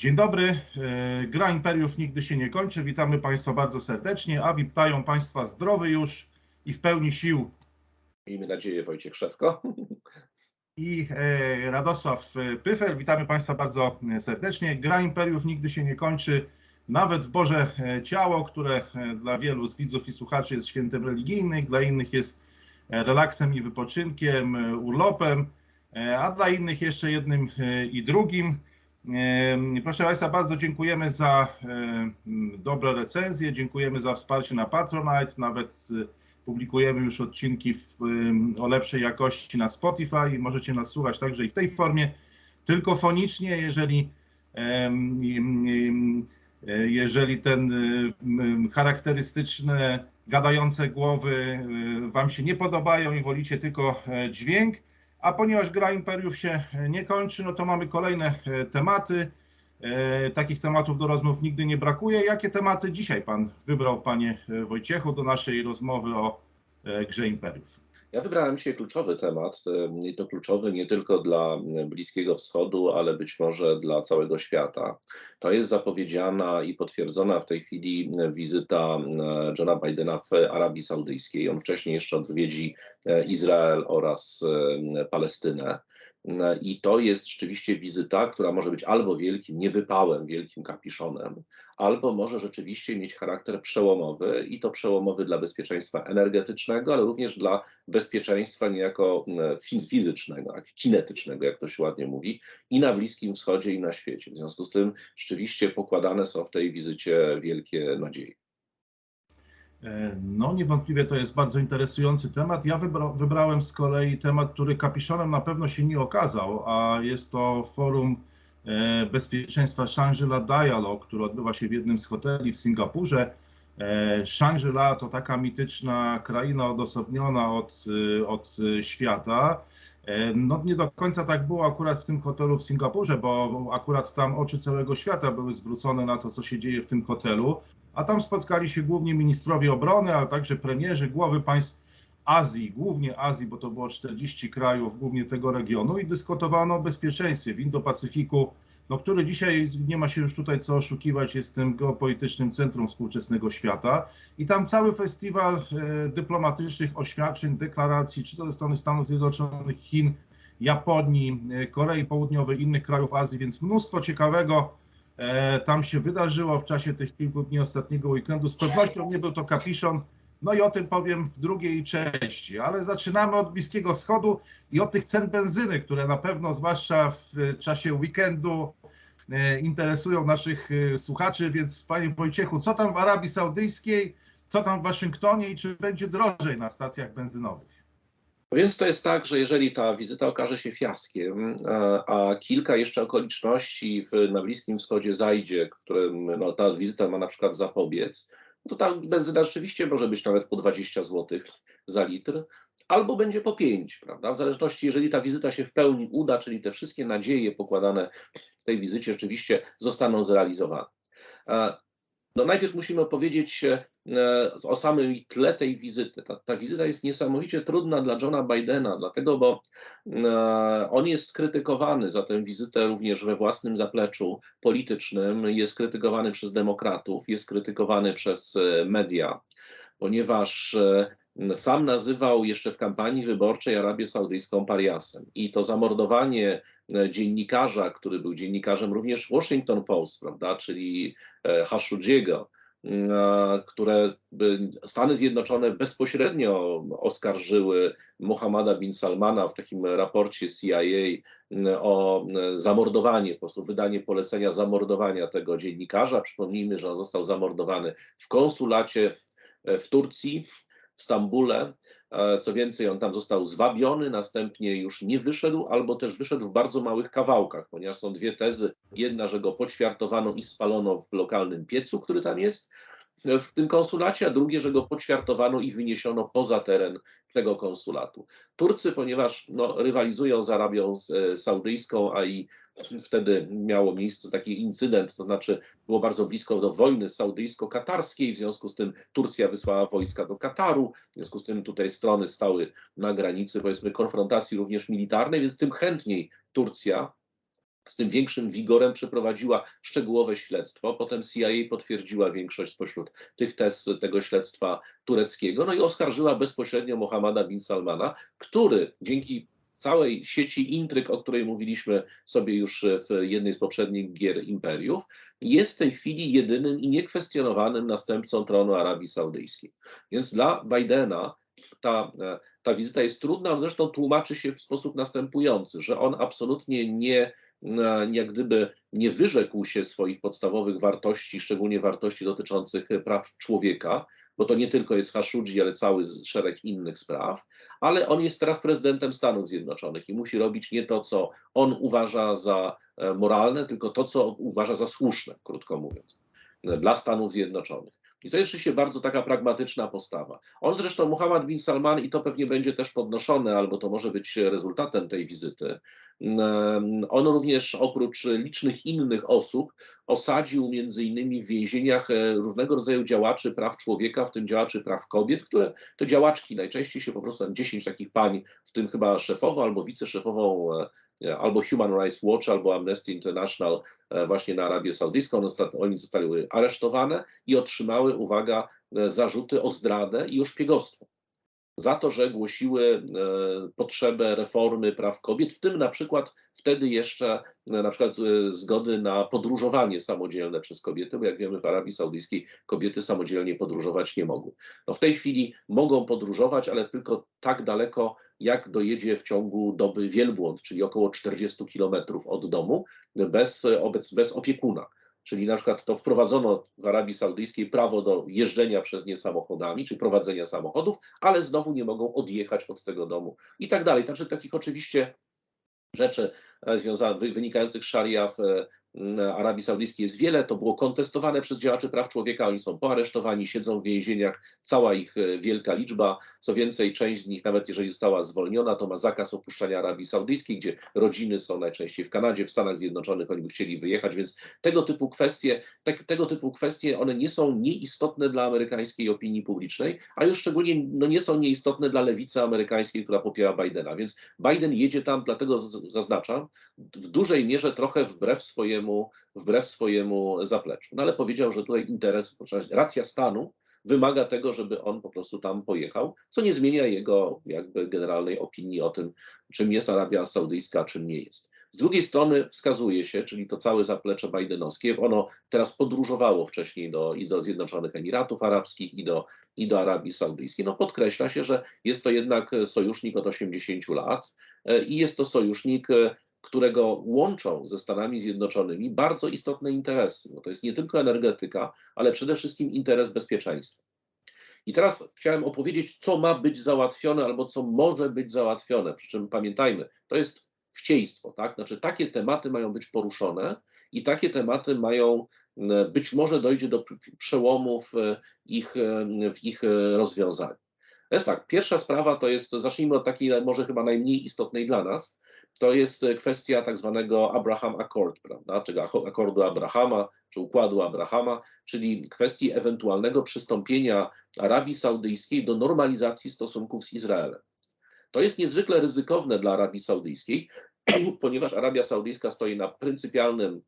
Dzień dobry. E, gra Imperiów nigdy się nie kończy. Witamy Państwa bardzo serdecznie, a witają Państwa zdrowy już i w pełni sił. Miejmy nadzieję, Wojciech Szewko. I e, Radosław Pyfer. Witamy Państwa bardzo serdecznie. Gra Imperiów nigdy się nie kończy. Nawet w Boże Ciało, które dla wielu z widzów i słuchaczy jest świętem religijnym, dla innych jest relaksem i wypoczynkiem, urlopem, a dla innych jeszcze jednym i drugim. Proszę Państwa, bardzo dziękujemy za dobre recenzje, dziękujemy za wsparcie na Patronite, nawet publikujemy już odcinki w, o lepszej jakości na Spotify możecie nas słuchać także i w tej formie, tylko fonicznie, jeżeli jeżeli ten charakterystyczne, gadające głowy Wam się nie podobają i wolicie tylko dźwięk, a ponieważ gra Imperiów się nie kończy, no to mamy kolejne e, tematy. E, takich tematów do rozmów nigdy nie brakuje. Jakie tematy dzisiaj Pan wybrał, Panie e, Wojciechu, do naszej rozmowy o grze Imperiów? Ja wybrałem dzisiaj kluczowy temat to kluczowy nie tylko dla Bliskiego Wschodu, ale być może dla całego świata. To jest zapowiedziana i potwierdzona w tej chwili wizyta Johna Bidena w Arabii Saudyjskiej. On wcześniej jeszcze odwiedzi Izrael oraz Palestynę. I to jest rzeczywiście wizyta, która może być albo wielkim niewypałem, wielkim kapiszonem, albo może rzeczywiście mieć charakter przełomowy i to przełomowy dla bezpieczeństwa energetycznego, ale również dla bezpieczeństwa niejako fizycznego, kinetycznego, jak to się ładnie mówi, i na Bliskim Wschodzie, i na świecie. W związku z tym rzeczywiście pokładane są w tej wizycie wielkie nadzieje. E, no, niewątpliwie to jest bardzo interesujący temat. Ja wybra wybrałem z kolei temat, który kapiszonem na pewno się nie okazał, a jest to forum e, bezpieczeństwa Shangri-La Dialogue, który odbywa się w jednym z hoteli w Singapurze. E, Shangri-La to taka mityczna kraina odosobniona od, od świata. No nie do końca tak było akurat w tym hotelu w Singapurze, bo akurat tam oczy całego świata były zwrócone na to, co się dzieje w tym hotelu a tam spotkali się głównie ministrowie obrony, ale także premierzy, głowy państw Azji, głównie Azji, bo to było 40 krajów, głównie tego regionu i dyskutowano o bezpieczeństwie w Indo-Pacyfiku, no, który dzisiaj nie ma się już tutaj co oszukiwać, jest tym geopolitycznym centrum współczesnego świata. I tam cały festiwal e, dyplomatycznych oświadczeń, deklaracji, czy to ze strony Stanów Zjednoczonych, Chin, Japonii, e, Korei Południowej, innych krajów Azji, więc mnóstwo ciekawego tam się wydarzyło w czasie tych kilku dni ostatniego weekendu. Z pewnością nie był to kapiszon, no i o tym powiem w drugiej części, ale zaczynamy od Bliskiego Wschodu i od tych cen benzyny, które na pewno, zwłaszcza w czasie weekendu, e, interesują naszych e, słuchaczy, więc Panie Wojciechu, co tam w Arabii Saudyjskiej, co tam w Waszyngtonie i czy będzie drożej na stacjach benzynowych? Więc to jest tak, że jeżeli ta wizyta okaże się fiaskiem, a, kilka jeszcze okoliczności w, na Bliskim Wschodzie zajdzie, którym no, ta wizyta ma na przykład zapobiec, to ta benzyna rzeczywiście może być nawet po 20 zł za litr, albo będzie po 5, prawda? W zależności, jeżeli ta wizyta się w pełni uda, czyli te wszystkie nadzieje pokładane w tej wizycie rzeczywiście zostaną zrealizowane. No najpierw musimy opowiedzieć e, o samym tle tej wizyty. Ta, ta, wizyta jest niesamowicie trudna dla Johna Bidena, dlatego, bo e, on jest krytykowany za tę wizytę również we własnym zapleczu politycznym, jest krytykowany przez demokratów, jest krytykowany przez e, media, ponieważ sam nazywał jeszcze w kampanii wyborczej Arabię Saudyjską pariasem. I to zamordowanie e, dziennikarza, który był dziennikarzem również Washington Post, prawda, czyli e, Khashoggiego, które Stany Zjednoczone bezpośrednio oskarżyły Mohammada bin Salmana w takim raporcie CIA o zamordowanie, po prostu wydanie polecenia zamordowania tego dziennikarza. Przypomnijmy, że on został zamordowany w konsulacie w Turcji w Stambule. E, co więcej, on tam został zwabiony, następnie już nie wyszedł, albo też wyszedł w bardzo małych kawałkach, ponieważ są dwie tezy. Jedna, że go poćwiartowano i spalono w lokalnym piecu, który tam jest, w tym konsulacie, a drugie, że go poćwiartowano i wyniesiono poza teren tego konsulatu. Turcy, ponieważ no, rywalizują z Arabią e, Saudyjską, a i wtedy miało miejsce taki incydent, to znaczy było bardzo blisko do wojny saudyjsko-katarskiej, w związku z tym Turcja wysłała wojska do Kataru, w związku z tym tutaj strony stały na granicy, powiedzmy, konfrontacji również militarnej, więc tym chętniej Turcja z tym większym wigorem przeprowadziła szczegółowe śledztwo. Potem CIA potwierdziła większość spośród tych tez tego śledztwa tureckiego, no i oskarżyła bezpośrednio Mohammada bin Salmana, który dzięki całej sieci intryg, o której mówiliśmy sobie już w jednej z poprzednich gier imperiów, jest w tej chwili jedynym i niekwestionowanym następcą tronu Arabii Saudyjskiej. Więc dla Bidena ta, ta wizyta jest trudna, zresztą tłumaczy się w sposób następujący, że on absolutnie nie jak gdyby nie wyrzekł się swoich podstawowych wartości, szczególnie wartości dotyczących praw człowieka, bo to nie tylko jest Haszudzi, ale cały szereg innych spraw, ale on jest teraz prezydentem Stanów Zjednoczonych i musi robić nie to, co on uważa za e, moralne, tylko to, co uważa za słuszne, krótko mówiąc, dla Stanów Zjednoczonych. I to jest rzeczywiście bardzo taka pragmatyczna postawa. On zresztą, Muhammad bin Salman, i to pewnie będzie też podnoszone, albo to może być rezultatem tej wizyty, on również oprócz licznych innych osób osadził między innymi w więzieniach e, różnego rodzaju działaczy praw człowieka, w tym działaczy praw kobiet, które to działaczki najczęściej się po prostu, 10 takich pań, w tym chyba szefową albo wiceszefową e, albo Human Rights Watch, albo Amnesty International e, właśnie na Arabię Saudyjską. Oni zostały aresztowane i otrzymały, uwaga, e, zarzuty o zdradę i o szpiegostwo za to, że głosiły e, potrzebę reformy praw kobiet, w tym na przykład wtedy jeszcze na przykład zgody na podróżowanie samodzielne przez kobiety, bo jak wiemy w Arabii Saudyjskiej kobiety samodzielnie podróżować nie mogą. No w tej chwili mogą podróżować, ale tylko tak daleko, jak dojedzie w ciągu doby wielbłąd, czyli około 40 kilometrów od domu, bez, bez opiekuna. Czyli na przykład to wprowadzono w Arabii Saudyjskiej prawo do jeżdżenia przez nie samochodami, czy prowadzenia samochodów, ale znowu nie mogą odjechać od tego domu i tak dalej. Także takich oczywiście rzeczy e, związanych, wynikających z szaria w Arabii Saudyjskiej jest wiele. To było kontestowane przez działaczy praw człowieka. Oni są poaresztowani, siedzą w więzieniach, cała ich e, wielka liczba. Co więcej, część z nich, nawet jeżeli została zwolniona, to ma zakaz opuszczania Arabii Saudyjskiej, gdzie rodziny są najczęściej w Kanadzie, w Stanach Zjednoczonych, oni by chcieli wyjechać, więc tego typu kwestie, te, tego typu kwestie, one nie są nieistotne dla amerykańskiej opinii publicznej, a już szczególnie no, nie są nieistotne dla lewicy amerykańskiej, która popiera Bidena. Więc Biden jedzie tam, dlatego zaznaczam, w dużej mierze trochę wbrew swojemu swojemu, wbrew swojemu zapleczu. No ale powiedział, że tutaj interes, racja stanu wymaga tego, żeby on po prostu tam pojechał, co nie zmienia jego jakby generalnej opinii o tym, czym jest Arabia Saudyjska, czym nie jest. Z drugiej strony wskazuje się, czyli to całe zaplecze bajdenowskie, ono teraz podróżowało wcześniej do, i do Zjednoczonych Emiratów Arabskich i do, i do Arabii Saudyjskiej. No podkreśla się, że jest to jednak sojusznik od 80 lat e, i jest to sojusznik e, którego łączą ze Stanami Zjednoczonymi bardzo istotne interesy. No to jest nie tylko energetyka, ale przede wszystkim interes bezpieczeństwa. I teraz chciałem opowiedzieć, co ma być załatwione albo co może być załatwione. Przy czym pamiętajmy, to jest chcieństwo, tak? Znaczy takie tematy mają być poruszone i takie tematy mają, być może dojdzie do przełomu w ich, w ich rozwiązaniu. Jest tak, pierwsza sprawa to jest, zacznijmy od takiej może chyba najmniej istotnej dla nas, to jest e, kwestia tak zwanego Abraham Accord, prawda, czyli akordu Abrahama, czy układu Abrahama, czyli kwestii ewentualnego przystąpienia Arabii Saudyjskiej do normalizacji stosunków z Izraelem. To jest niezwykle ryzykowne dla Arabii Saudyjskiej, ponieważ Arabia Saudyjska stoi na pryncypialnym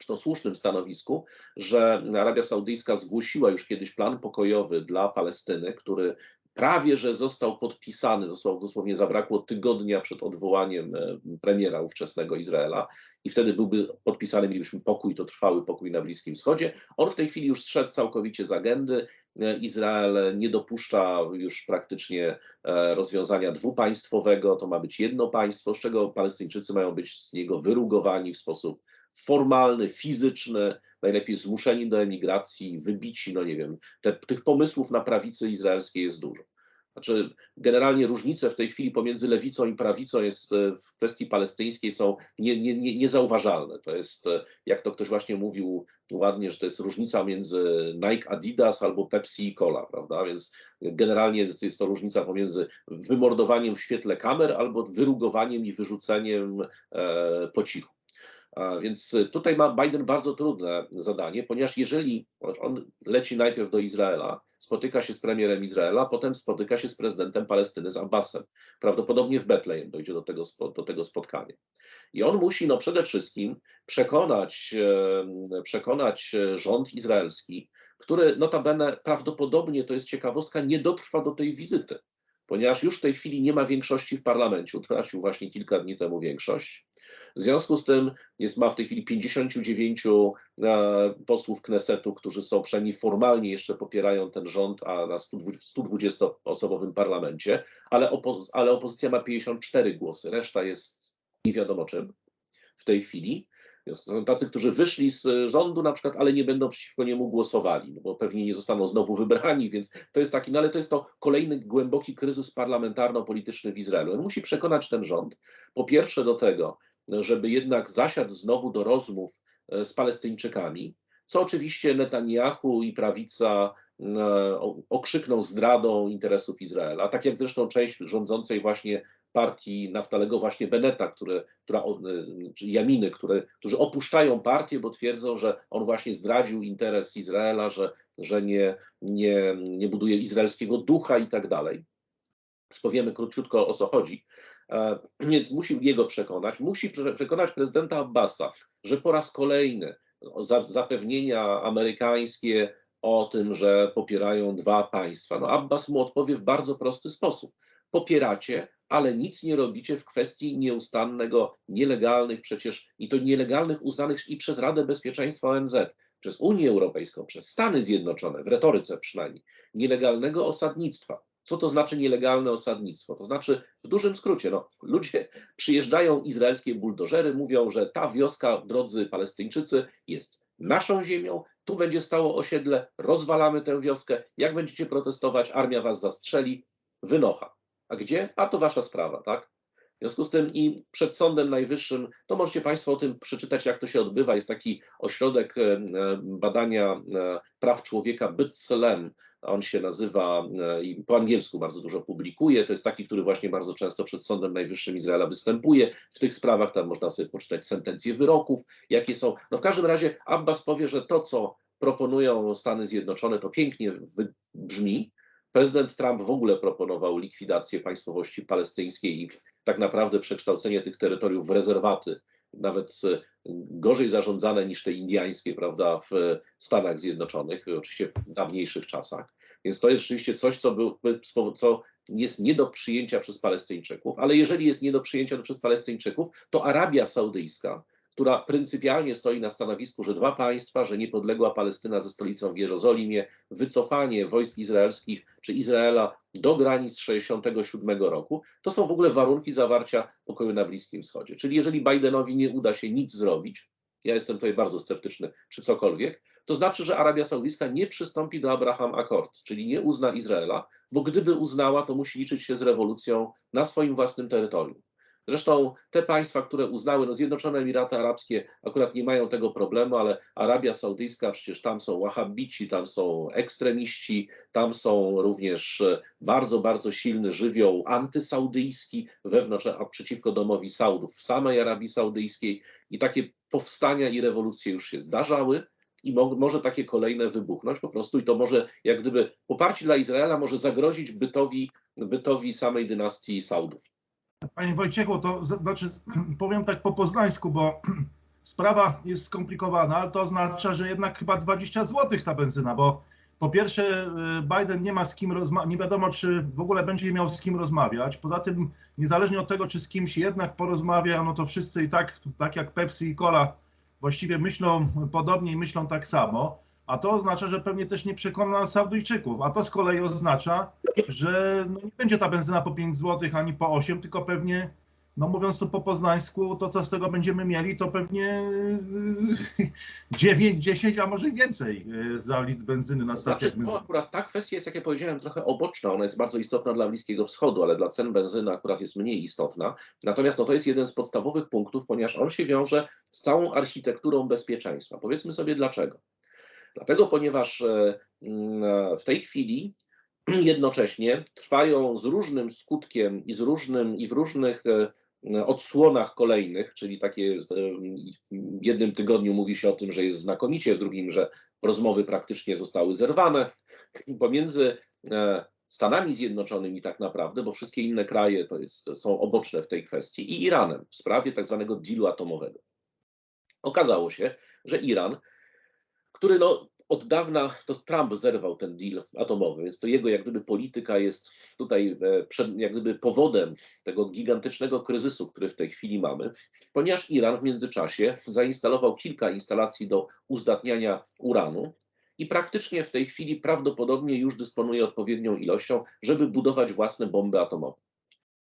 zresztą słusznym stanowisku, że Arabia Saudyjska zgłosiła już kiedyś plan pokojowy dla Palestyny, który prawie że został podpisany, dosłownie zabrakło tygodnia przed odwołaniem e, premiera ówczesnego Izraela i wtedy byłby podpisany, mielibyśmy pokój, to trwały pokój na Bliskim Wschodzie. On w tej chwili już zszedł całkowicie z agendy. E, Izrael nie dopuszcza już praktycznie e, rozwiązania dwupaństwowego, to ma być jedno państwo, z czego Palestyńczycy mają być z niego wyrugowani w sposób formalny, fizyczny, najlepiej zmuszeni do emigracji, wybici, no nie wiem, te, tych pomysłów na prawicy izraelskiej jest dużo. Znaczy, generalnie różnice w tej chwili pomiędzy lewicą i prawicą jest e, w kwestii palestyńskiej są nie, nie, nie, niezauważalne. To jest, e, jak to ktoś właśnie mówił ładnie, że to jest różnica między Nike Adidas albo Pepsi i Cola, prawda? Więc generalnie jest, jest to różnica pomiędzy wymordowaniem w świetle kamer albo wyrugowaniem i wyrzuceniem e, po cichu. Więc tutaj ma Biden bardzo trudne zadanie, ponieważ jeżeli on leci najpierw do Izraela, spotyka się z premierem Izraela, potem spotyka się z prezydentem Palestyny, z Abbasem. Prawdopodobnie w Betlejem dojdzie do tego, do tego spotkania. I on musi no, przede wszystkim przekonać, przekonać rząd izraelski, który notabene prawdopodobnie, to jest ciekawostka, nie dotrwa do tej wizyty, ponieważ już w tej chwili nie ma większości w parlamencie, utracił właśnie kilka dni temu większość. W związku z tym jest, ma w tej chwili 59 e, posłów Knesetu, którzy są przynajmniej formalnie jeszcze popierają ten rząd, a na 120-osobowym parlamencie, ale, opo ale opozycja ma 54 głosy, reszta jest nie wiadomo czym w tej chwili. Są tacy, którzy wyszli z rządu na przykład, ale nie będą przeciwko niemu głosowali, no bo pewnie nie zostaną znowu wybrani, więc to jest taki, no ale to jest to kolejny głęboki kryzys parlamentarno-polityczny w Izraelu. On musi przekonać ten rząd, po pierwsze do tego, żeby jednak zasiadł znowu do rozmów e, z Palestyńczykami, co oczywiście Netanyahu i prawica e, okrzykną zdradą interesów Izraela, tak jak zresztą część rządzącej właśnie partii Naftalego właśnie Beneta, które, która, e, czy Jaminy, które, którzy opuszczają partię, bo twierdzą, że on właśnie zdradził interes Izraela, że, że nie, nie, nie buduje izraelskiego ducha i tak dalej. Powiemy króciutko o co chodzi. E, więc musi jego przekonać, musi przekonać prezydenta Abbasa, że po raz kolejny zapewnienia amerykańskie o tym, że popierają dwa państwa. No Abbas mu odpowie w bardzo prosty sposób. Popieracie, ale nic nie robicie w kwestii nieustannego, nielegalnych przecież i to nielegalnych uznanych i przez Radę Bezpieczeństwa ONZ, przez Unię Europejską, przez Stany Zjednoczone, w retoryce przynajmniej, nielegalnego osadnictwa. Co to znaczy nielegalne osadnictwo? To znaczy, w dużym skrócie, no, ludzie przyjeżdżają, izraelskie buldożery, mówią, że ta wioska, drodzy Palestyńczycy, jest naszą ziemią, tu będzie stało osiedle, rozwalamy tę wioskę, jak będziecie protestować, armia was zastrzeli, wynocha. A gdzie? A to wasza sprawa, tak? W związku z tym i przed Sądem Najwyższym, to możecie Państwo o tym przeczytać, jak to się odbywa. Jest taki ośrodek badania e, praw człowieka B'Tselem, on się nazywa e, i po angielsku bardzo dużo publikuje. To jest taki, który właśnie bardzo często przed Sądem Najwyższym Izraela występuje w tych sprawach. Tam można sobie poczytać sentencje wyroków, jakie są. No w każdym razie Abbas powie, że to, co proponują Stany Zjednoczone, to pięknie brzmi. Prezydent Trump w ogóle proponował likwidację państwowości palestyńskiej i tak naprawdę przekształcenie tych terytoriów w rezerwaty nawet gorzej zarządzane niż te indiańskie, prawda, w Stanach Zjednoczonych, oczywiście w dawniejszych czasach. Więc to jest rzeczywiście coś, co, był, co jest nie do przyjęcia przez Palestyńczyków, ale jeżeli jest nie do przyjęcia przez Palestyńczyków, to Arabia Saudyjska która pryncypialnie stoi na stanowisku, że dwa państwa, że niepodległa Palestyna ze stolicą w Jerozolimie, wycofanie wojsk izraelskich czy Izraela do granic 67 roku, to są w ogóle warunki zawarcia pokoju na Bliskim Wschodzie. Czyli jeżeli Bidenowi nie uda się nic zrobić, ja jestem tutaj bardzo sceptyczny przy cokolwiek, to znaczy, że Arabia Saudyjska nie przystąpi do Abraham Accord, czyli nie uzna Izraela, bo gdyby uznała, to musi liczyć się z rewolucją na swoim własnym terytorium. Zresztą te państwa, które uznały, no Zjednoczone Emiraty Arabskie akurat nie mają tego problemu, ale Arabia Saudyjska, przecież tam są wahabici, tam są ekstremiści, tam są również e, bardzo, bardzo silny żywioł antysaudyjski wewnątrz, a przeciwko domowi Saudów w samej Arabii Saudyjskiej i takie powstania i rewolucje już się zdarzały i mo może takie kolejne wybuchnąć po prostu i to może jak gdyby poparcie dla Izraela może zagrozić bytowi, bytowi samej dynastii Saudów. Panie Wojciechu, to znaczy powiem tak po poznańsku, bo sprawa jest skomplikowana, ale to oznacza, że jednak chyba 20 zł ta benzyna, bo po pierwsze y, Biden nie ma z kim rozmawiać, nie wiadomo czy w ogóle będzie miał z kim rozmawiać. Poza tym niezależnie od tego, czy z kimś jednak porozmawia, no to wszyscy i tak, tak jak Pepsi i Cola właściwie myślą podobnie i myślą tak samo a to oznacza, że pewnie też nie przekona Saudyjczyków, a to z kolei oznacza, że no nie będzie ta benzyna po 5 zł ani po 8, tylko pewnie, no mówiąc tu po poznańsku, to co z tego będziemy mieli, to pewnie 9, 10, a może więcej e, za litr benzyny na stacjach znaczy, benzyny. akurat ta kwestia jest, jak ja powiedziałem, trochę oboczna. Ona jest bardzo istotna dla Bliskiego Wschodu, ale dla cen benzyny akurat jest mniej istotna. Natomiast no, to jest jeden z podstawowych punktów, ponieważ on się wiąże z całą architekturą bezpieczeństwa. Powiedzmy sobie dlaczego. Dlatego, ponieważ e, mm, w tej chwili jednocześnie trwają z różnym skutkiem i z różnym i w różnych e, odsłonach kolejnych, czyli takie w jednym tygodniu mówi się o tym, że jest znakomicie, w drugim, że rozmowy praktycznie zostały zerwane, pomiędzy e, Stanami Zjednoczonymi tak naprawdę, bo wszystkie inne kraje to jest, są oboczne w tej kwestii, i Iranem w sprawie tak zwanego dealu atomowego. Okazało się, że Iran, który no, od dawna to Trump zerwał ten deal atomowy, więc to jego jak gdyby polityka jest tutaj e, przed, jak gdyby powodem tego gigantycznego kryzysu, który w tej chwili mamy, ponieważ Iran w międzyczasie zainstalował kilka instalacji do uzdatniania uranu i praktycznie w tej chwili prawdopodobnie już dysponuje odpowiednią ilością, żeby budować własne bomby atomowe.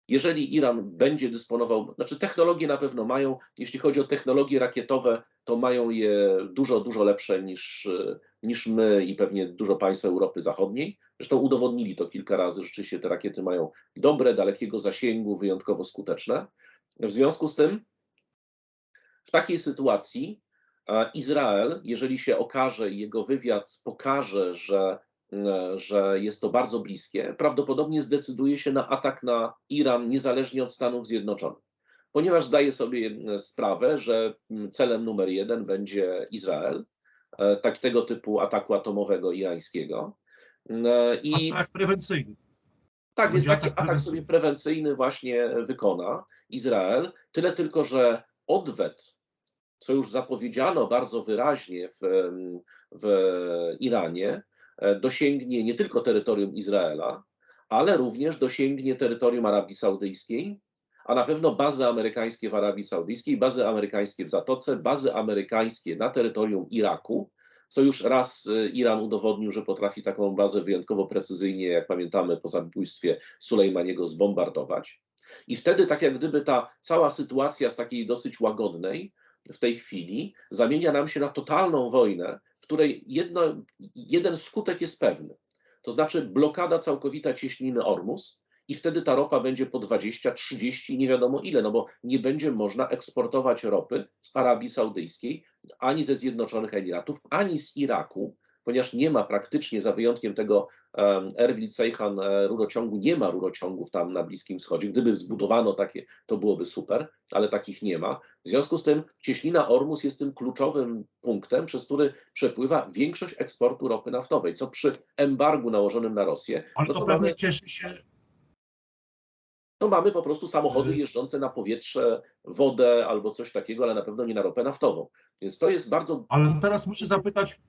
Jeżeli Iran będzie dysponował, znaczy technologie na pewno mają, jeśli chodzi o technologie rakietowe, to mają je dużo, dużo lepsze niż, niż my i pewnie dużo państw Europy Zachodniej. Zresztą udowodnili to kilka razy, rzeczywiście te rakiety mają dobre, dalekiego zasięgu, wyjątkowo skuteczne. W związku z tym, w takiej sytuacji Izrael, jeżeli się okaże i jego wywiad pokaże, że E, że jest to bardzo bliskie, prawdopodobnie zdecyduje się na atak na Iran niezależnie od Stanów Zjednoczonych. Ponieważ zdaje sobie e, sprawę, że celem numer jeden będzie Izrael, e, tak tego typu ataku atomowego irańskiego. I atak prewencyjny. Tak, więc taki atak sobie prewencyjny właśnie wykona Izrael. Tyle tylko, że odwet, co już zapowiedziano bardzo wyraźnie w, w Iranie, E, dosięgnie nie tylko terytorium Izraela, ale również dosięgnie terytorium Arabii Saudyjskiej, a na pewno bazy amerykańskie w Arabii Saudyjskiej, bazy amerykańskie w Zatoce, bazy amerykańskie na terytorium Iraku, co już raz e, Iran udowodnił, że potrafi taką bazę wyjątkowo precyzyjnie, jak pamiętamy po zabójstwie Sulejmaniego, zbombardować. I wtedy, tak jak gdyby ta cała sytuacja z takiej dosyć łagodnej, w tej chwili zamienia nam się na totalną wojnę, której jedno, jeden skutek jest pewny. To znaczy blokada całkowita cieśniny Ormus i wtedy ta ropa będzie po 20, 30, nie wiadomo ile, no bo nie będzie można eksportować ropy z Arabii Saudyjskiej, ani ze Zjednoczonych Emiratów, ani z Iraku, ponieważ nie ma praktycznie, za wyjątkiem tego Erbil Seyhan e, rurociągu, nie ma rurociągów tam na Bliskim Wschodzie. Gdyby zbudowano takie, to byłoby super, ale takich nie ma. W związku z tym cieśnina Ormus jest tym kluczowym punktem, przez który przepływa większość eksportu ropy naftowej, co przy embargu nałożonym na Rosję. Ale no to, to pewnie mamy, cieszy się. To mamy po prostu samochody jeżdżące na powietrze, wodę albo coś takiego, ale na pewno nie na ropę naftową. Więc to jest bardzo. Ale teraz muszę zapytać,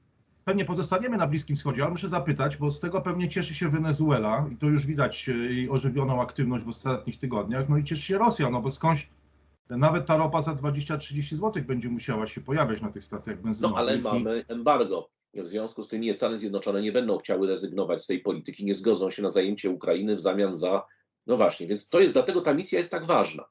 pewnie pozostaniemy na Bliskim Wschodzie, ale muszę zapytać, bo z tego pewnie cieszy się Wenezuela i to już widać e, jej ożywioną aktywność w ostatnich tygodniach, no i cieszy się Rosja, no bo skądś nawet ta ropa za 20-30 zł będzie musiała się pojawiać na tych stacjach benzynowych. No ale mamy embargo. W związku z tym nie Stany Zjednoczone nie będą chciały rezygnować z tej polityki, nie zgodzą się na zajęcie Ukrainy w zamian za. No właśnie, więc to jest dlatego ta misja jest tak ważna,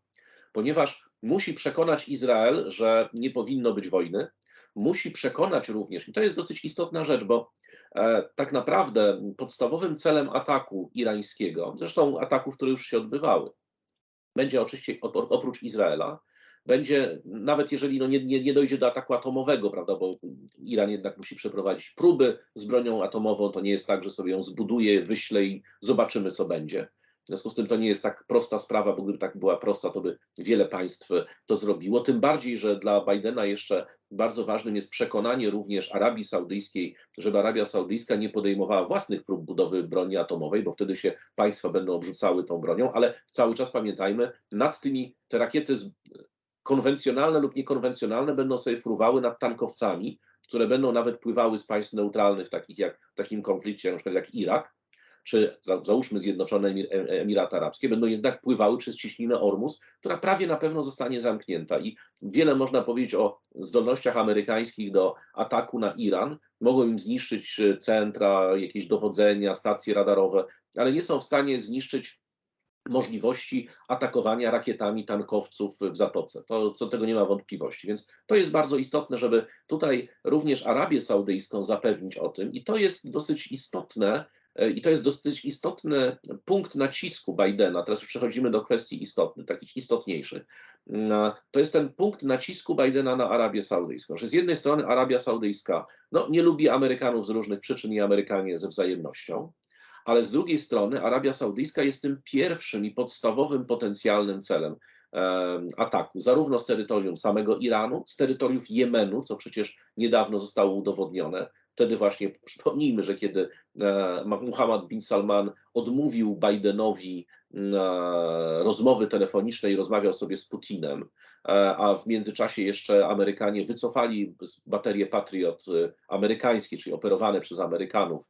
ponieważ musi przekonać Izrael, że nie powinno być wojny, musi przekonać również, i to jest dosyć istotna rzecz, bo e, tak naprawdę podstawowym celem ataku irańskiego, zresztą ataków, które już się odbywały, będzie oczywiście oprócz Izraela, będzie, nawet jeżeli no nie, nie, nie, dojdzie do ataku atomowego, prawda, bo Iran jednak musi przeprowadzić próby z bronią atomową, to nie jest tak, że sobie ją zbuduje, wyśle i zobaczymy, co będzie. W związku z tym to nie jest tak prosta sprawa, bo gdyby tak była prosta, to by wiele państw to zrobiło. Tym bardziej, że dla Bidena jeszcze bardzo ważnym jest przekonanie również Arabii Saudyjskiej, żeby Arabia Saudyjska nie podejmowała własnych prób budowy broni atomowej, bo wtedy się państwa będą obrzucały tą bronią, ale cały czas pamiętajmy, nad tymi te rakiety konwencjonalne lub niekonwencjonalne będą sobie fruwały nad tankowcami, które będą nawet pływały z państw neutralnych, takich jak w takim konflikcie, na przykład jak Irak, czy załóżmy Zjednoczone Emiraty Arabskie, będą jednak pływały przez ciśninę Ormus, która prawie na pewno zostanie zamknięta. I wiele można powiedzieć o zdolnościach amerykańskich do ataku na Iran. Mogą im zniszczyć centra, jakieś dowodzenia, stacje radarowe, ale nie są w stanie zniszczyć możliwości atakowania rakietami tankowców w Zatoce. To, co tego nie ma wątpliwości. Więc to jest bardzo istotne, żeby tutaj również Arabię Saudyjską zapewnić o tym i to jest dosyć istotne, E, I to jest dosyć istotny punkt nacisku Bidena. Teraz już przechodzimy do kwestii istotnych, takich istotniejszych. Mm, to jest ten punkt nacisku Bidena na Arabię Saudyjską, że z jednej strony Arabia Saudyjska no, nie lubi Amerykanów z różnych przyczyn i Amerykanie ze wzajemnością, ale z drugiej strony Arabia Saudyjska jest tym pierwszym i podstawowym potencjalnym celem ataku, zarówno z terytorium samego Iranu, z terytoriów Jemenu, co przecież niedawno zostało udowodnione, wtedy właśnie przypomnijmy, że kiedy Muhammad bin Salman odmówił Bidenowi rozmowy telefonicznej, rozmawiał sobie z Putinem, a w międzyczasie jeszcze Amerykanie wycofali baterie Patriot amerykańskie, czyli operowane przez Amerykanów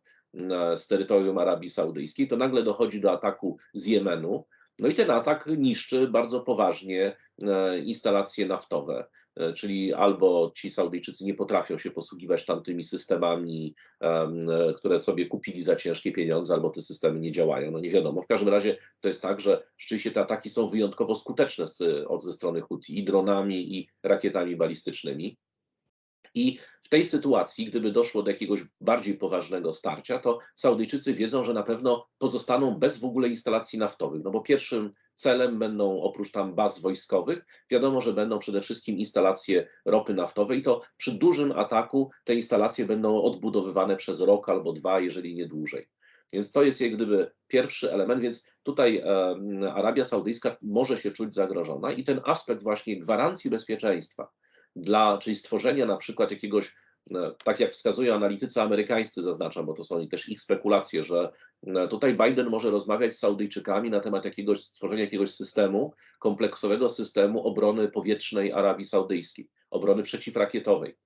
z terytorium Arabii Saudyjskiej, to nagle dochodzi do ataku z Jemenu. No i ten atak niszczy bardzo poważnie e, instalacje naftowe, e, czyli albo ci Saudyjczycy nie potrafią się posługiwać tamtymi systemami, e, które sobie kupili za ciężkie pieniądze, albo te systemy nie działają. No nie wiadomo. W każdym razie to jest tak, że rzeczywiście te ataki są wyjątkowo skuteczne z, od ze strony Houthi i dronami, i rakietami balistycznymi. I w tej sytuacji, gdyby doszło do jakiegoś bardziej poważnego starcia, to Saudyjczycy wiedzą, że na pewno pozostaną bez w ogóle instalacji naftowych, no bo pierwszym celem będą oprócz tam baz wojskowych, wiadomo, że będą przede wszystkim instalacje ropy naftowej i to przy dużym ataku te instalacje będą odbudowywane przez rok albo dwa, jeżeli nie dłużej. Więc to jest jak gdyby pierwszy element, więc tutaj e, Arabia Saudyjska może się czuć zagrożona i ten aspekt właśnie gwarancji bezpieczeństwa, dla, czyli stworzenia na przykład jakiegoś, e, tak jak wskazują analitycy amerykańscy, zaznaczam, bo to są też ich spekulacje, że e, tutaj Biden może rozmawiać z Saudyjczykami na temat jakiegoś stworzenia jakiegoś systemu, kompleksowego systemu obrony powietrznej Arabii Saudyjskiej, obrony przeciwrakietowej.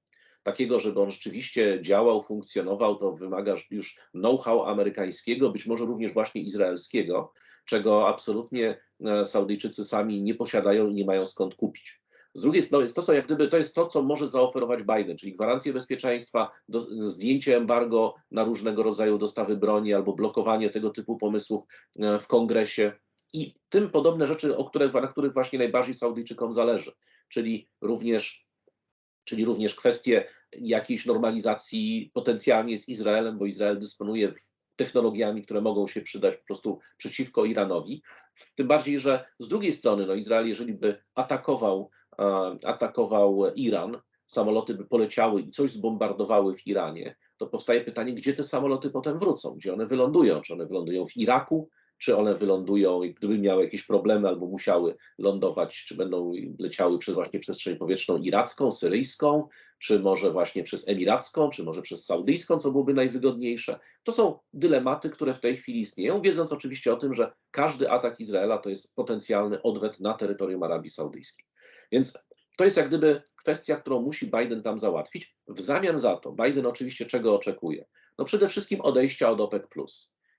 Takiego, żeby on rzeczywiście działał, funkcjonował, to wymaga już know-how amerykańskiego, być może również właśnie izraelskiego, czego absolutnie e, Saudyjczycy sami nie posiadają i nie mają skąd kupić. Z drugiej strony to, są jak gdyby, to jest to, co może zaoferować Biden, czyli gwarancję bezpieczeństwa, do, zdjęcie embargo na różnego rodzaju dostawy broni albo blokowanie tego typu pomysłów e, w kongresie i tym podobne rzeczy, o których, na których właśnie najbardziej Saudyjczykom zależy, czyli również, czyli również kwestie jakiejś normalizacji potencjalnie z Izraelem, bo Izrael dysponuje technologiami, które mogą się przydać po prostu przeciwko Iranowi. Tym bardziej, że z drugiej strony no Izrael, jeżeli by atakował atakował Iran, samoloty by poleciały i coś zbombardowały w Iranie, to powstaje pytanie, gdzie te samoloty potem wrócą, gdzie one wylądują, czy one wylądują w Iraku, czy one wylądują, gdyby miały jakieś problemy albo musiały lądować, czy będą leciały przez właśnie przestrzeń powietrzną iracką, syryjską, czy może właśnie przez emiracką, czy może przez saudyjską, co byłoby najwygodniejsze. To są dylematy, które w tej chwili istnieją, wiedząc oczywiście o tym, że każdy atak Izraela to jest potencjalny odwet na terytorium Arabii Saudyjskiej. Więc to jest jak gdyby kwestia, którą musi Biden tam załatwić. W zamian za to Biden oczywiście czego oczekuje? No przede wszystkim odejścia od OPEC+.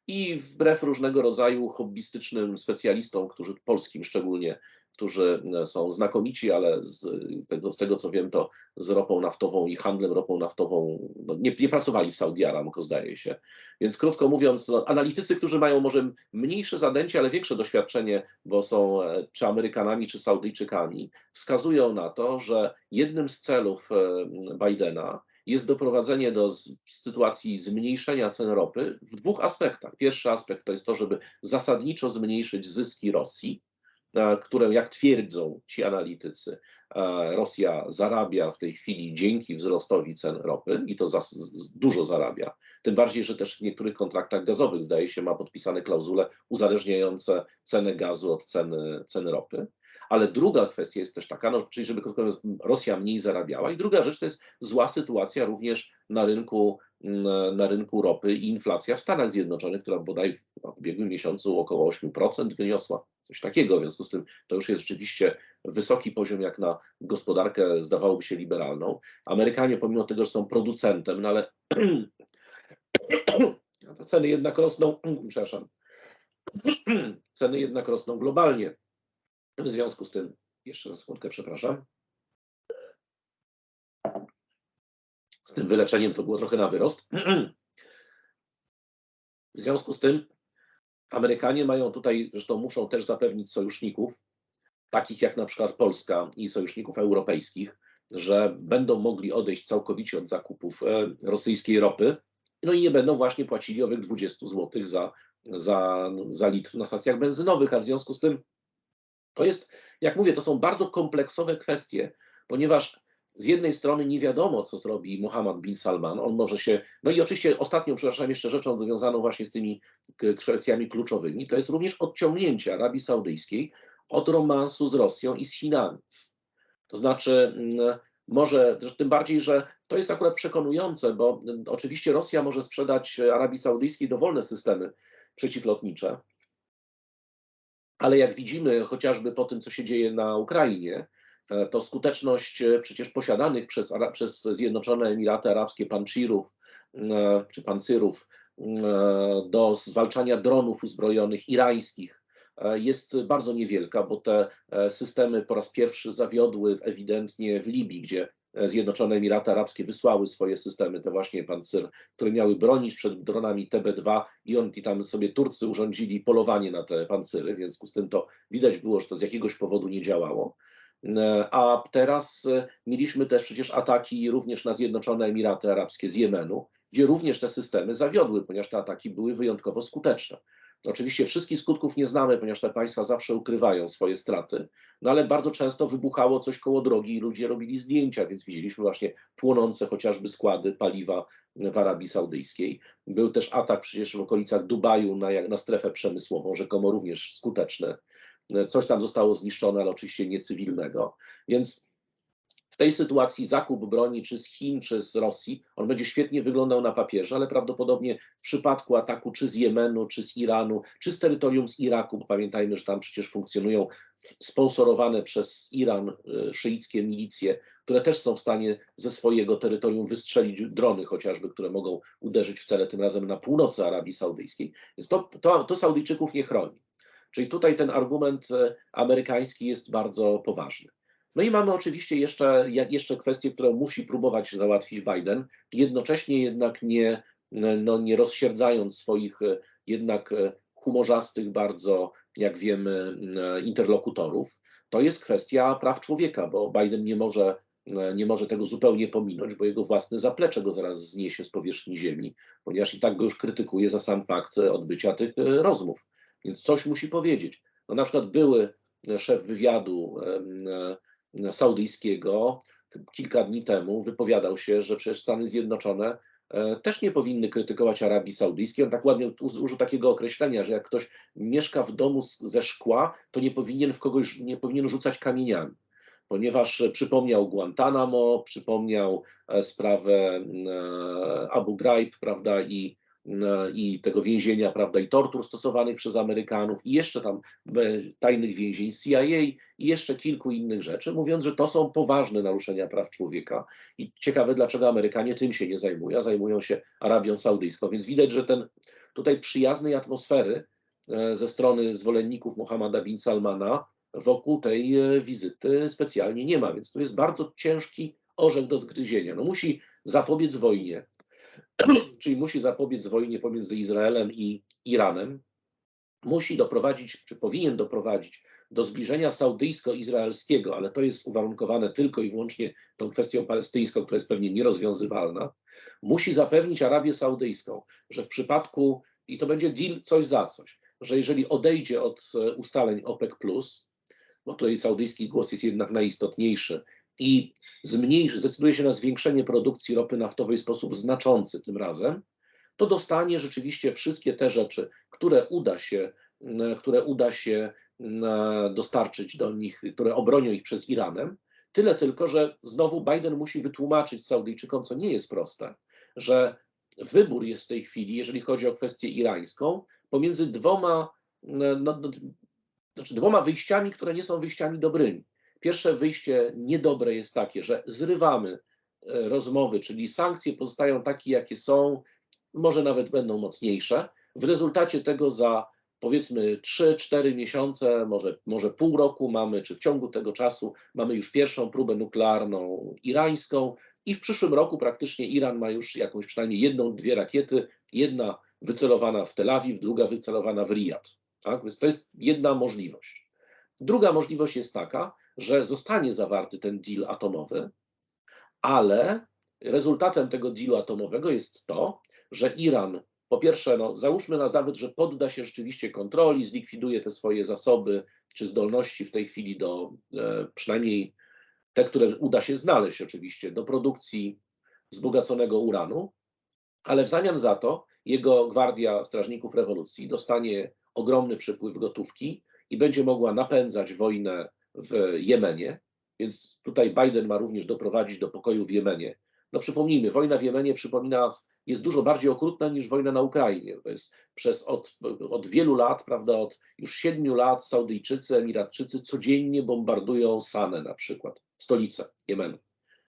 I wbrew różnego rodzaju hobbystycznym specjalistom, którzy polskim szczególnie którzy e, są znakomici, ale z tego, z tego co wiem, to z ropą naftową i handlem ropą naftową no, nie, nie, pracowali w Saudi Aramco, zdaje się. Więc krótko mówiąc, no, analitycy, którzy mają może mniejsze zadęcie, ale większe doświadczenie, bo są e, czy Amerykanami, czy Saudyjczykami, wskazują na to, że jednym z celów e, Bidena jest doprowadzenie do sytuacji zmniejszenia cen ropy w dwóch aspektach. Pierwszy aspekt to jest to, żeby zasadniczo zmniejszyć zyski Rosji, które, jak twierdzą ci analitycy, Rosja zarabia w tej chwili dzięki wzrostowi cen ropy i to za, dużo zarabia. Tym bardziej, że też w niektórych kontraktach gazowych, zdaje się, ma podpisane klauzule uzależniające cenę gazu od ceny, ceny ropy. Ale druga kwestia jest też taka, no, czyli żeby Rosja mniej zarabiała. I druga rzecz to jest zła sytuacja również na rynku, mm, na rynku ropy i inflacja w Stanach Zjednoczonych, która bodaj w ubiegłym miesiącu około 8% wyniosła. Coś takiego, w związku z tym to już jest rzeczywiście wysoki poziom jak na gospodarkę, zdawałoby się, liberalną. Amerykanie, pomimo tego, że są producentem, no ale ceny jednak rosną, przepraszam, ceny jednak rosną globalnie. W związku z tym, jeszcze na sekundkę, przepraszam. Z tym wyleczeniem to było trochę na wyrost. W związku z tym Amerykanie mają tutaj, zresztą muszą też zapewnić sojuszników, takich jak na przykład Polska i sojuszników europejskich, że będą mogli odejść całkowicie od zakupów e, rosyjskiej ropy, no i nie będą właśnie płacili owych 20 zł za, za, za litr na stacjach benzynowych, a w związku z tym to jest, jak mówię, to są bardzo kompleksowe kwestie, ponieważ z jednej strony nie wiadomo, co zrobi Mohammed bin Salman. On może się. No i oczywiście ostatnią, przepraszam, jeszcze rzeczą związaną właśnie z tymi kwestiami kluczowymi, to jest również odciągnięcie Arabii Saudyjskiej od romansu z Rosją i z Chinami. To znaczy, może, tym bardziej, że to jest akurat przekonujące, bo oczywiście Rosja może sprzedać Arabii Saudyjskiej dowolne systemy przeciwlotnicze, ale jak widzimy chociażby po tym, co się dzieje na Ukrainie, e, to skuteczność e, przecież posiadanych przez, przez Zjednoczone Emiraty Arabskie panczirów e, czy pancyrów do zwalczania dronów uzbrojonych irańskich jest bardzo niewielka, bo te systemy po raz pierwszy zawiodły ewidentnie w Libii, gdzie Zjednoczone Emiraty Arabskie wysłały swoje systemy, te właśnie pancyr, które miały bronić przed dronami TB2 i, on, i tam sobie Turcy urządzili polowanie na te pancyry, w związku z tym to widać było, że to z jakiegoś powodu nie działało. A teraz e, mieliśmy też przecież ataki również na Zjednoczone Emiraty Arabskie z Jemenu, gdzie również te systemy zawiodły, ponieważ te ataki były wyjątkowo skuteczne. Oczywiście wszystkich skutków nie znamy, ponieważ te państwa zawsze ukrywają swoje straty, no ale bardzo często wybuchało coś koło drogi i ludzie robili zdjęcia, więc widzieliśmy właśnie płonące chociażby składy paliwa w Arabii Saudyjskiej. Był też atak przecież w okolicach Dubaju na, na strefę przemysłową, rzekomo również skuteczny. Coś tam zostało zniszczone, ale oczywiście nie cywilnego. Więc w tej sytuacji zakup broni czy z Chin, czy z Rosji, on będzie świetnie wyglądał na papierze, ale prawdopodobnie w przypadku ataku czy z Jemenu, czy z Iranu, czy z terytorium z Iraku, bo pamiętajmy, że tam przecież funkcjonują sponsorowane przez Iran y, szyickie milicje, które też są w stanie ze swojego terytorium wystrzelić drony chociażby, które mogą uderzyć w cele tym razem na północy Arabii Saudyjskiej. Więc to, to, to Saudyjczyków nie chroni. Czyli tutaj ten argument y, amerykański jest bardzo poważny. No i mamy oczywiście jeszcze, jeszcze kwestię, którą musi próbować załatwić Biden, jednocześnie jednak nie, no, nie rozsierdzając swoich e, jednak e, humorzastych bardzo, jak wiemy, e, interlokutorów. To jest kwestia praw człowieka, bo Biden nie może, nie może tego zupełnie pominąć, bo jego własne zaplecze go zaraz zniesie z powierzchni ziemi, ponieważ i tak go już krytykuje za sam fakt odbycia tych rozmów. Więc coś musi powiedzieć. No na przykład były szef wywiadu saudyjskiego kilka dni temu wypowiadał się, że przecież Stany Zjednoczone e, też nie powinny krytykować Arabii Saudyjskiej. On tak ładnie użył takiego określenia, że jak ktoś mieszka w domu ze szkła, to nie powinien w kogoś, nie powinien rzucać kamieniami. Ponieważ przypomniał Guantanamo, przypomniał e, sprawę e, Abu Ghraib, prawda, i i tego więzienia, prawda, i tortur stosowanych przez Amerykanów, i jeszcze tam tajnych więzień CIA i jeszcze kilku innych rzeczy, mówiąc, że to są poważne naruszenia praw człowieka. I ciekawe, dlaczego Amerykanie tym się nie zajmują, zajmują się Arabią Saudyjską. Więc widać, że ten tutaj przyjaznej atmosfery e, ze strony zwolenników Mohammada bin Salmana wokół tej e, wizyty specjalnie nie ma. Więc to jest bardzo ciężki orzech do zgryzienia. No musi zapobiec wojnie, czyli musi zapobiec wojnie pomiędzy Izraelem i Iranem, musi doprowadzić, czy powinien doprowadzić do zbliżenia saudyjsko-izraelskiego, ale to jest uwarunkowane tylko i wyłącznie tą kwestią palestyńską, która jest pewnie nierozwiązywalna, musi zapewnić Arabię Saudyjską, że w przypadku, i to będzie deal coś za coś, że jeżeli odejdzie od e, ustaleń OPEC, bo tutaj saudyjski głos jest jednak najistotniejszy, i zmniejszy, zdecyduje się na zwiększenie produkcji ropy naftowej w sposób znaczący tym razem, to dostanie rzeczywiście wszystkie te rzeczy, które uda się, które uda się dostarczyć do nich, które obronią ich przed Iranem. Tyle tylko, że znowu Biden musi wytłumaczyć Saudyjczykom, co nie jest proste, że wybór jest w tej chwili, jeżeli chodzi o kwestię irańską, pomiędzy dwoma, no, no, znaczy dwoma wyjściami, które nie są wyjściami dobrymi. Pierwsze wyjście niedobre jest takie, że zrywamy e, rozmowy, czyli sankcje pozostają takie, jakie są, może nawet będą mocniejsze. W rezultacie tego za powiedzmy 3-4 miesiące, może, może pół roku mamy, czy w ciągu tego czasu mamy już pierwszą próbę nuklearną irańską i w przyszłym roku praktycznie Iran ma już jakąś przynajmniej jedną, dwie rakiety, jedna wycelowana w Tel Awiw, druga wycelowana w Riyad. Tak? Więc to jest jedna możliwość. Druga możliwość jest taka, że zostanie zawarty ten deal atomowy, ale rezultatem tego dealu atomowego jest to, że Iran po pierwsze, no, załóżmy nawet, że podda się rzeczywiście kontroli, zlikwiduje te swoje zasoby czy zdolności w tej chwili do e, przynajmniej te, które uda się znaleźć oczywiście, do produkcji wzbogaconego uranu, ale w zamian za to jego gwardia strażników rewolucji dostanie ogromny przypływ gotówki i będzie mogła napędzać wojnę w Jemenie, Więc tutaj Biden ma również doprowadzić do pokoju w Jemenie. No przypomnijmy, wojna w Jemenie przypomina, jest dużo bardziej okrutna niż wojna na Ukrainie. To jest przez od, od wielu lat, prawda, od już siedmiu lat Saudyjczycy, Emiratczycy codziennie bombardują Sanę na przykład, stolicę Jemenu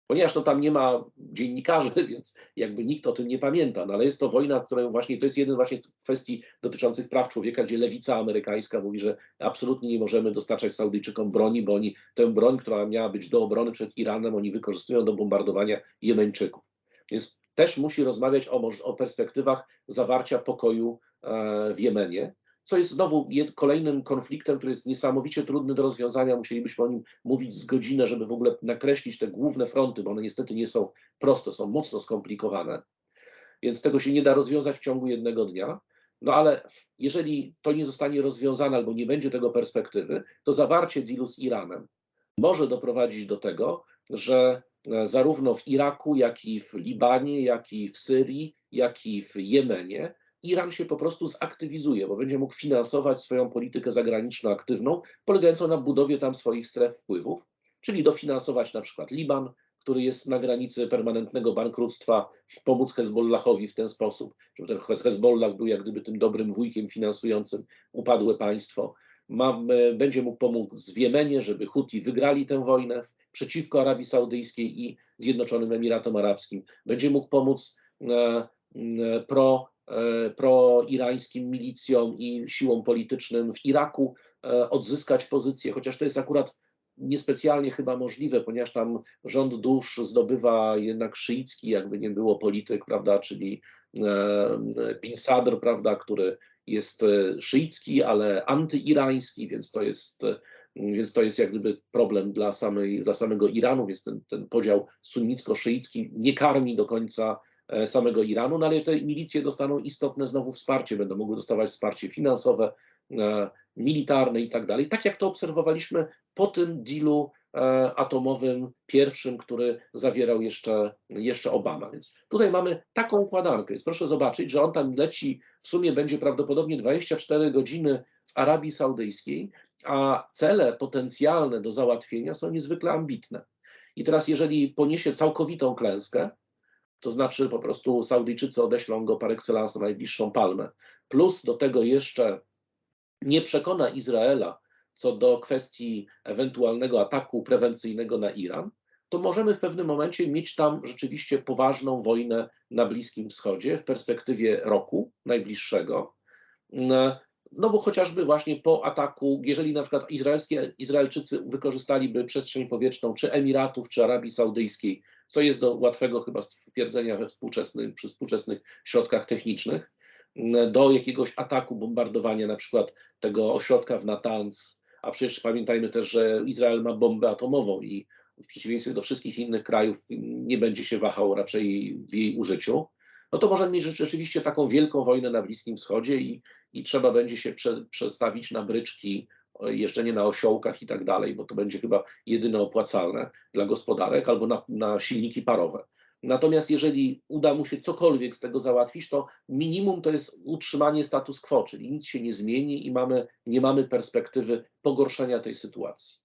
ponieważ no tam nie ma dziennikarzy, więc jakby nikt o tym nie pamięta, no ale jest to wojna, która właśnie, to jest jeden właśnie z kwestii dotyczących praw człowieka, gdzie lewica amerykańska mówi, że absolutnie nie możemy dostarczać Saudyjczykom broni, bo oni tę broń, która miała być do obrony przed Iranem, oni wykorzystują do bombardowania Jemeńczyków. Więc też musi rozmawiać o, o perspektywach zawarcia pokoju e, w Jemenie co jest znowu kolejnym konfliktem, który jest niesamowicie trudny do rozwiązania. Musielibyśmy o nim mówić z godzinę, żeby w ogóle nakreślić te główne fronty, bo one niestety nie są proste, są mocno skomplikowane. Więc tego się nie da rozwiązać w ciągu jednego dnia. No ale jeżeli to nie zostanie rozwiązane albo nie będzie tego perspektywy, to zawarcie dealu z Iranem może doprowadzić do tego, że e, zarówno w Iraku, jak i w Libanie, jak i w Syrii, jak i w Jemenie Iran się po prostu zaktywizuje, bo będzie mógł finansować swoją politykę zagraniczną aktywną, polegającą na budowie tam swoich stref wpływów, czyli dofinansować na przykład Liban, który jest na granicy permanentnego bankructwa, pomóc Hezbollahowi w ten sposób, żeby ten Hezbollah był jak gdyby tym dobrym wujkiem finansującym upadłe państwo. Ma, będzie mógł pomóc w Jemenie, żeby Huti wygrali tę wojnę przeciwko Arabii Saudyjskiej i Zjednoczonym Emiratom Arabskim. Będzie mógł pomóc e, e, pro E, proirańskim milicjom i siłom politycznym w Iraku e, odzyskać pozycję, chociaż to jest akurat niespecjalnie chyba możliwe, ponieważ tam rząd dusz zdobywa jednak szyicki, jakby nie było polityk, prawda, czyli e, Bin Sadr, prawda, który jest szyicki, ale antyirański, więc to jest więc to jest jak gdyby problem dla, samej, dla samego Iranu, więc ten, ten podział sunnicko-szyicki nie karmi do końca E, samego Iranu, no ale te milicje dostaną istotne znowu wsparcie, będą mogły dostawać wsparcie finansowe, e, militarne i tak dalej. Tak jak to obserwowaliśmy po tym dealu e, atomowym pierwszym, który zawierał jeszcze, jeszcze Obama. Więc tutaj mamy taką układankę. Więc proszę zobaczyć, że on tam leci, w sumie będzie prawdopodobnie 24 godziny w Arabii Saudyjskiej, a cele potencjalne do załatwienia są niezwykle ambitne. I teraz, jeżeli poniesie całkowitą klęskę, to znaczy po prostu Saudyjczycy odeślą go par excellence na najbliższą palmę. Plus do tego jeszcze nie przekona Izraela co do kwestii ewentualnego ataku prewencyjnego na Iran, to możemy w pewnym momencie mieć tam rzeczywiście poważną wojnę na Bliskim Wschodzie w perspektywie roku najbliższego. No bo chociażby właśnie po ataku, jeżeli na przykład izraelskie, Izraelczycy wykorzystaliby przestrzeń powietrzną czy Emiratów, czy Arabii Saudyjskiej, co jest do łatwego chyba stwierdzenia we współczesnych, przy współczesnych środkach technicznych, do jakiegoś ataku, bombardowania na przykład tego ośrodka w Natanz, a przecież pamiętajmy też, że Izrael ma bombę atomową i w przeciwieństwie do wszystkich innych krajów nie będzie się wahał raczej w jej użyciu, no to możemy mieć rzeczywiście taką wielką wojnę na Bliskim Wschodzie i, i trzeba będzie się prze, przestawić na bryczki, jeżdżenie na osiołkach i tak dalej, bo to będzie chyba jedyne opłacalne dla gospodarek albo na, na silniki parowe. Natomiast jeżeli uda mu się cokolwiek z tego załatwić, to minimum to jest utrzymanie status quo, czyli nic się nie zmieni i mamy, nie mamy perspektywy pogorszenia tej sytuacji.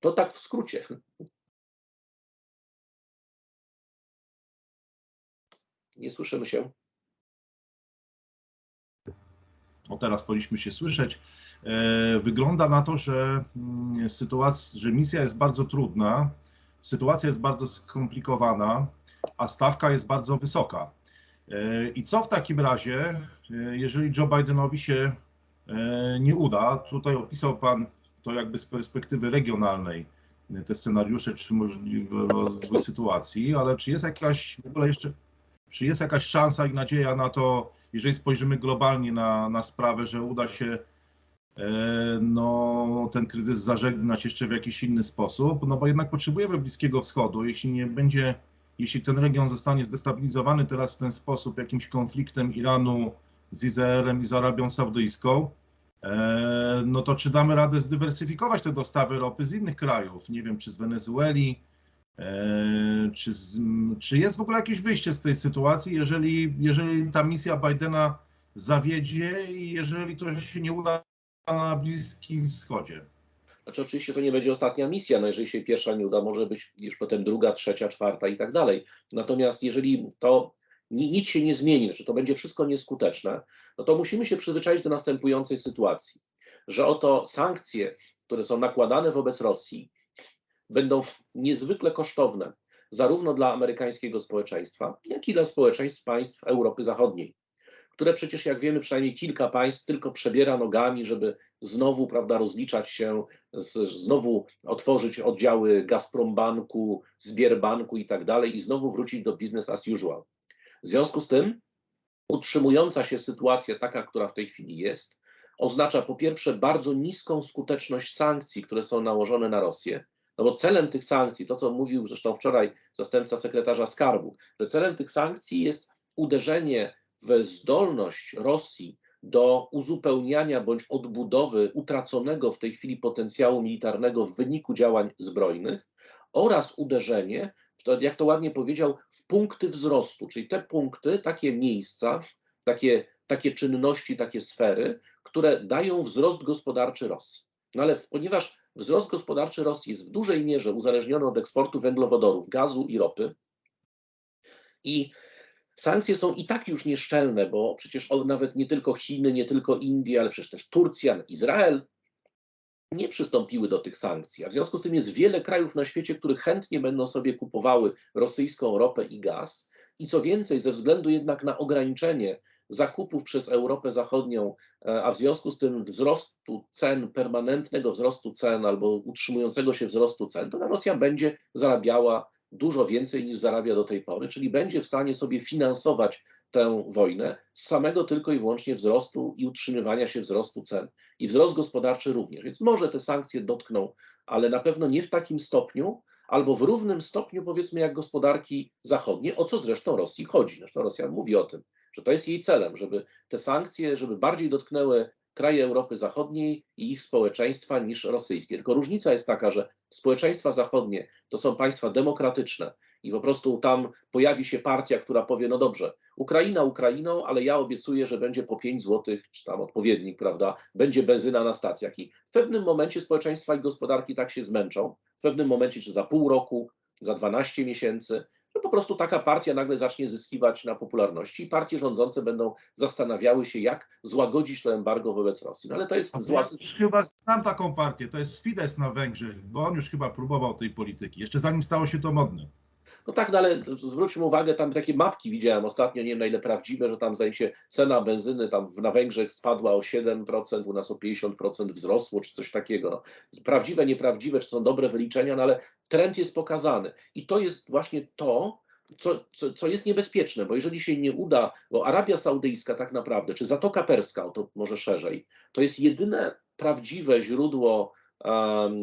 To tak w skrócie. Nie słyszymy się. O teraz powinniśmy się słyszeć. E, wygląda na to, że mm, sytuacja, że misja jest bardzo trudna, sytuacja jest bardzo skomplikowana, a stawka jest bardzo wysoka. E, I co w takim razie, e, jeżeli Joe Bidenowi się nie uda? Tutaj opisał Pan to jakby z perspektywy regionalnej te scenariusze, czy możliwe sytuacji, ale czy jest jakaś w ogóle jeszcze czy jest jakaś szansa i nadzieja na to, jeżeli spojrzymy globalnie na, na sprawę, że uda się e, no, ten kryzys zażegnać jeszcze w jakiś inny sposób? No bo jednak potrzebujemy Bliskiego Wschodu. Jeśli nie będzie, jeśli ten region zostanie zdestabilizowany teraz w ten sposób jakimś konfliktem Iranu z Izraelem i z Arabią Saudyjską, e, no to czy damy radę zdywersyfikować te dostawy ropy z innych krajów? Nie wiem, czy z Wenezueli, czy, czy jest w ogóle jakieś wyjście z tej sytuacji, jeżeli, jeżeli ta misja Bidena zawiedzie i jeżeli to się nie uda na Bliskim Wschodzie? Znaczy oczywiście to nie będzie ostatnia misja, no jeżeli się pierwsza nie uda, może być już potem druga, trzecia, czwarta i tak dalej. Natomiast jeżeli to nic się nie zmieni, że to będzie wszystko nieskuteczne, no to musimy się przyzwyczaić do następującej sytuacji, że oto sankcje, które są nakładane wobec Rosji, będą niezwykle kosztowne zarówno dla amerykańskiego społeczeństwa, jak i dla społeczeństw państw Europy Zachodniej, które przecież, jak wiemy, przynajmniej kilka państw tylko przebiera nogami, żeby znowu prawda, rozliczać się, z, znowu otworzyć oddziały Gazprombanku, Zbierbanku i tak dalej i znowu wrócić do business as usual. W związku z tym utrzymująca się sytuacja taka, która w tej chwili jest, oznacza po pierwsze bardzo niską skuteczność sankcji, które są nałożone na Rosję, no bo celem tych sankcji, to co mówił zresztą wczoraj zastępca sekretarza skarbu, że celem tych sankcji jest uderzenie w zdolność Rosji do uzupełniania bądź odbudowy utraconego w tej chwili potencjału militarnego w wyniku działań zbrojnych oraz uderzenie, w to, jak to ładnie powiedział, w punkty wzrostu, czyli te punkty, takie miejsca, takie, takie czynności, takie sfery, które dają wzrost gospodarczy Rosji. No ale ponieważ wzrost gospodarczy Rosji jest w dużej mierze uzależniony od eksportu węglowodorów, gazu i ropy i Sankcje są i tak już nieszczelne, bo przecież nawet nie tylko Chiny, nie tylko Indie, ale przecież też Turcja, Izrael nie przystąpiły do tych sankcji. A w związku z tym jest wiele krajów na świecie, które chętnie będą sobie kupowały rosyjską ropę i gaz. I co więcej, ze względu jednak na ograniczenie zakupów przez Europę Zachodnią, e, a w związku z tym wzrostu cen, permanentnego wzrostu cen albo utrzymującego się wzrostu cen, to Rosja będzie zarabiała dużo więcej niż zarabia do tej pory, czyli będzie w stanie sobie finansować tę wojnę z samego tylko i wyłącznie wzrostu i utrzymywania się wzrostu cen. I wzrost gospodarczy również. Więc może te sankcje dotkną, ale na pewno nie w takim stopniu, albo w równym stopniu, powiedzmy, jak gospodarki zachodnie, o co zresztą Rosji chodzi. Zresztą Rosja mówi o tym, że to jest jej celem, żeby te sankcje, żeby bardziej dotknęły kraje Europy Zachodniej i ich społeczeństwa niż rosyjskie. Tylko różnica jest taka, że społeczeństwa zachodnie to są państwa demokratyczne i po prostu tam pojawi się partia, która powie, no dobrze, Ukraina Ukrainą, ale ja obiecuję, że będzie po 5 zł, czy tam odpowiednik, prawda, będzie benzyna na stacjach. I w pewnym momencie społeczeństwa i gospodarki tak się zmęczą, w pewnym momencie, czy za pół roku, za 12 miesięcy, po prostu taka partia nagle zacznie zyskiwać na popularności i partie rządzące będą zastanawiały się, jak złagodzić to embargo wobec Rosji. No ale to jest zła... Ja chyba znam taką partię, to jest Fidesz na Węgrzech, bo on już chyba próbował tej polityki, jeszcze zanim stało się to modne. No tak, no ale zwróćmy uwagę, tam takie mapki widziałem ostatnio, nie wiem na ile prawdziwe, że tam zdaje się cena benzyny tam na Węgrzech spadła o 7%, u nas o 50% wzrosło, czy coś takiego. No, prawdziwe, nieprawdziwe, czy są dobre wyliczenia, no ale trend jest pokazany. I to jest właśnie to, co, co, co, jest niebezpieczne, bo jeżeli się nie uda, bo Arabia Saudyjska tak naprawdę, czy Zatoka Perska, to może szerzej, to jest jedyne prawdziwe źródło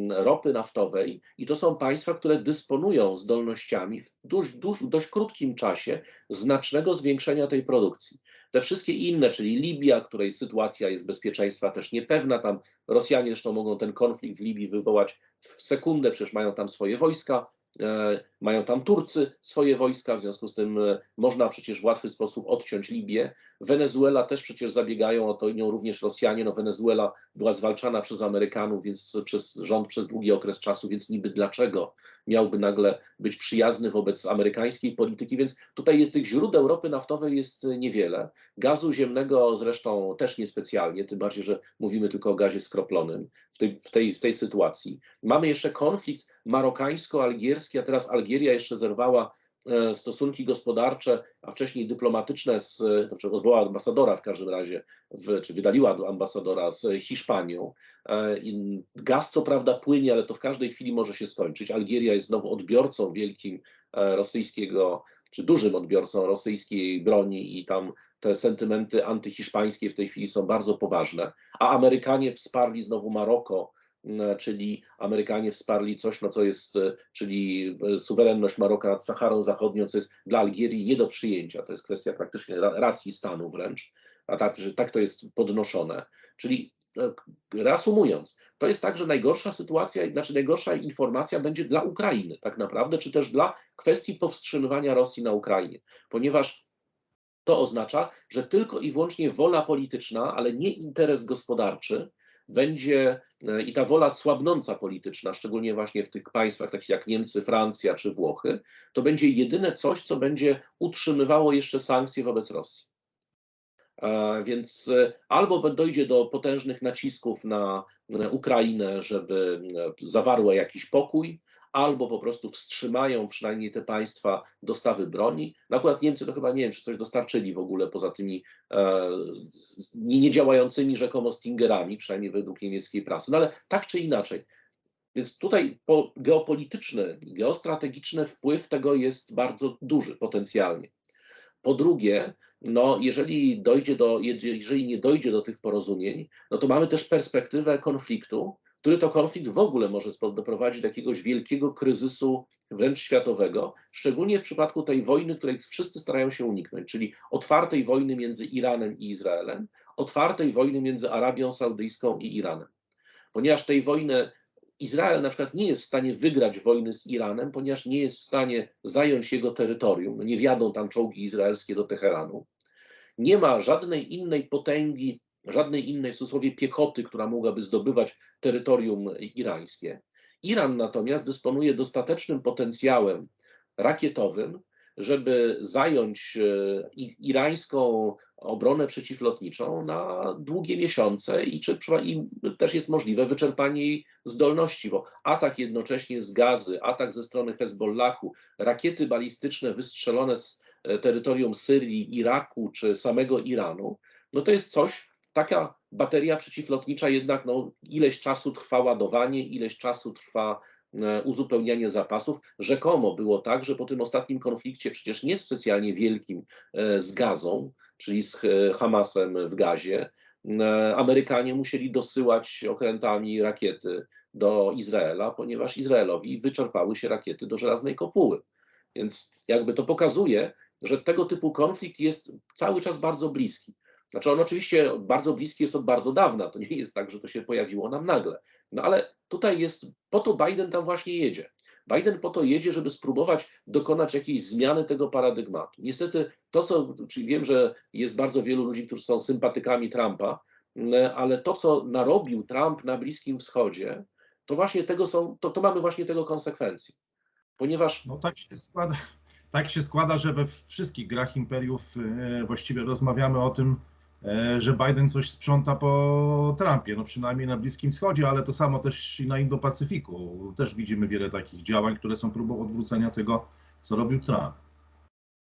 ropy naftowej i to są państwa, które dysponują zdolnościami w dość, dość, dość krótkim czasie znacznego zwiększenia tej produkcji. Te wszystkie inne, czyli Libia, której sytuacja jest bezpieczeństwa też niepewna, tam Rosjanie zresztą mogą ten konflikt w Libii wywołać w sekundę, przecież mają tam swoje wojska, E, mają tam Turcy swoje wojska, w związku z tym e, można przecież w łatwy sposób odciąć Libię. Wenezuela też przecież zabiegają o to, nią również Rosjanie. No Wenezuela była zwalczana przez Amerykanów, więc przez rząd przez długi okres czasu, więc niby dlaczego miałby nagle być przyjazny wobec amerykańskiej polityki, więc tutaj jest tych źródeł ropy naftowej jest niewiele. Gazu ziemnego zresztą też niespecjalnie, tym bardziej, że mówimy tylko o gazie skroplonym w tej, w tej, w tej sytuacji. Mamy jeszcze konflikt marokańsko-algierski, a teraz Algieria jeszcze zerwała stosunki gospodarcze, a wcześniej dyplomatyczne, z, znaczy odwołała ambasadora w każdym razie, w, czy wydaliła ambasadora z Hiszpanią. E, gaz co prawda płynie, ale to w każdej chwili może się skończyć. Algieria jest znowu odbiorcą wielkim e, rosyjskiego, czy dużym odbiorcą rosyjskiej broni i tam te sentymenty antyhiszpańskie w tej chwili są bardzo poważne. A Amerykanie wsparli znowu Maroko, czyli Amerykanie wsparli coś, no co jest, czyli suwerenność Maroka nad Saharą Zachodnią, co jest dla Algierii nie do przyjęcia. To jest kwestia praktycznie racji stanu wręcz, a tak, że tak to jest podnoszone. Czyli e, reasumując, to jest tak, że najgorsza sytuacja, znaczy najgorsza informacja będzie dla Ukrainy tak naprawdę, czy też dla kwestii powstrzymywania Rosji na Ukrainie, ponieważ to oznacza, że tylko i wyłącznie wola polityczna, ale nie interes gospodarczy będzie i ta wola słabnąca polityczna, szczególnie właśnie w tych państwach takich jak Niemcy, Francja czy Włochy, to będzie jedyne coś, co będzie utrzymywało jeszcze sankcje wobec Rosji. Więc albo dojdzie do potężnych nacisków na Ukrainę, żeby zawarła jakiś pokój, albo po prostu wstrzymają przynajmniej te państwa dostawy broni. No akurat Niemcy to chyba nie wiem, czy coś dostarczyli w ogóle poza tymi e, niedziałającymi rzekomo Stingerami, przynajmniej według niemieckiej prasy. No ale tak czy inaczej. Więc tutaj po, geopolityczny, geostrategiczny wpływ tego jest bardzo duży potencjalnie. Po drugie, no, jeżeli, dojdzie do, jeżeli nie dojdzie do tych porozumień, no to mamy też perspektywę konfliktu, który to konflikt w ogóle może doprowadzić do jakiegoś wielkiego kryzysu wręcz światowego, szczególnie w przypadku tej wojny, której wszyscy starają się uniknąć, czyli otwartej wojny między Iranem i Izraelem, otwartej wojny między Arabią Saudyjską i Iranem. Ponieważ tej wojny Izrael na przykład nie jest w stanie wygrać wojny z Iranem, ponieważ nie jest w stanie zająć jego terytorium, no nie wjadą tam czołgi izraelskie do Teheranu. Nie ma żadnej innej potęgi żadnej innej w cudzysłowie piechoty, która mogłaby zdobywać terytorium irańskie. Iran natomiast dysponuje dostatecznym potencjałem rakietowym, żeby zająć e, irańską obronę przeciwlotniczą na długie miesiące i, czy, i też jest możliwe wyczerpanie jej zdolności, bo atak jednocześnie z gazy, atak ze strony Hezbollahu, rakiety balistyczne wystrzelone z e, terytorium Syrii, Iraku czy samego Iranu, no to jest coś, taka bateria przeciwlotnicza jednak no, ileś czasu trwa ładowanie, ileś czasu trwa e, uzupełnianie zapasów. Rzekomo było tak, że po tym ostatnim konflikcie, przecież nie specjalnie wielkim e, z gazą, czyli z e, Hamasem w gazie, Amerykanie musieli dosyłać okrętami rakiety do Izraela, ponieważ Izraelowi wyczerpały się rakiety do żelaznej kopuły. Więc jakby to pokazuje, że tego typu konflikt jest cały czas bardzo bliski. Znaczy on oczywiście bardzo bliski jest od bardzo dawna, to nie jest tak, że to się pojawiło nam nagle. No ale tutaj jest, po to Biden tam właśnie jedzie. Biden po to jedzie, żeby spróbować dokonać jakiejś zmiany tego paradygmatu. Niestety to, co, czyli wiem, że jest bardzo wielu ludzi, którzy są sympatykami Trumpa, ale to, co narobił Trump na Bliskim Wschodzie, to właśnie tego są, to, to mamy właśnie tego konsekwencji. Ponieważ. No tak się składa, tak się składa, że we wszystkich grach imperiów e, właściwie rozmawiamy o tym, że Biden coś sprząta po Trumpie, no przynajmniej na Bliskim Wschodzie, ale to samo też i na Indo-Pacyfiku. Też widzimy wiele takich działań, które są próbą odwrócenia tego, co robił Trump.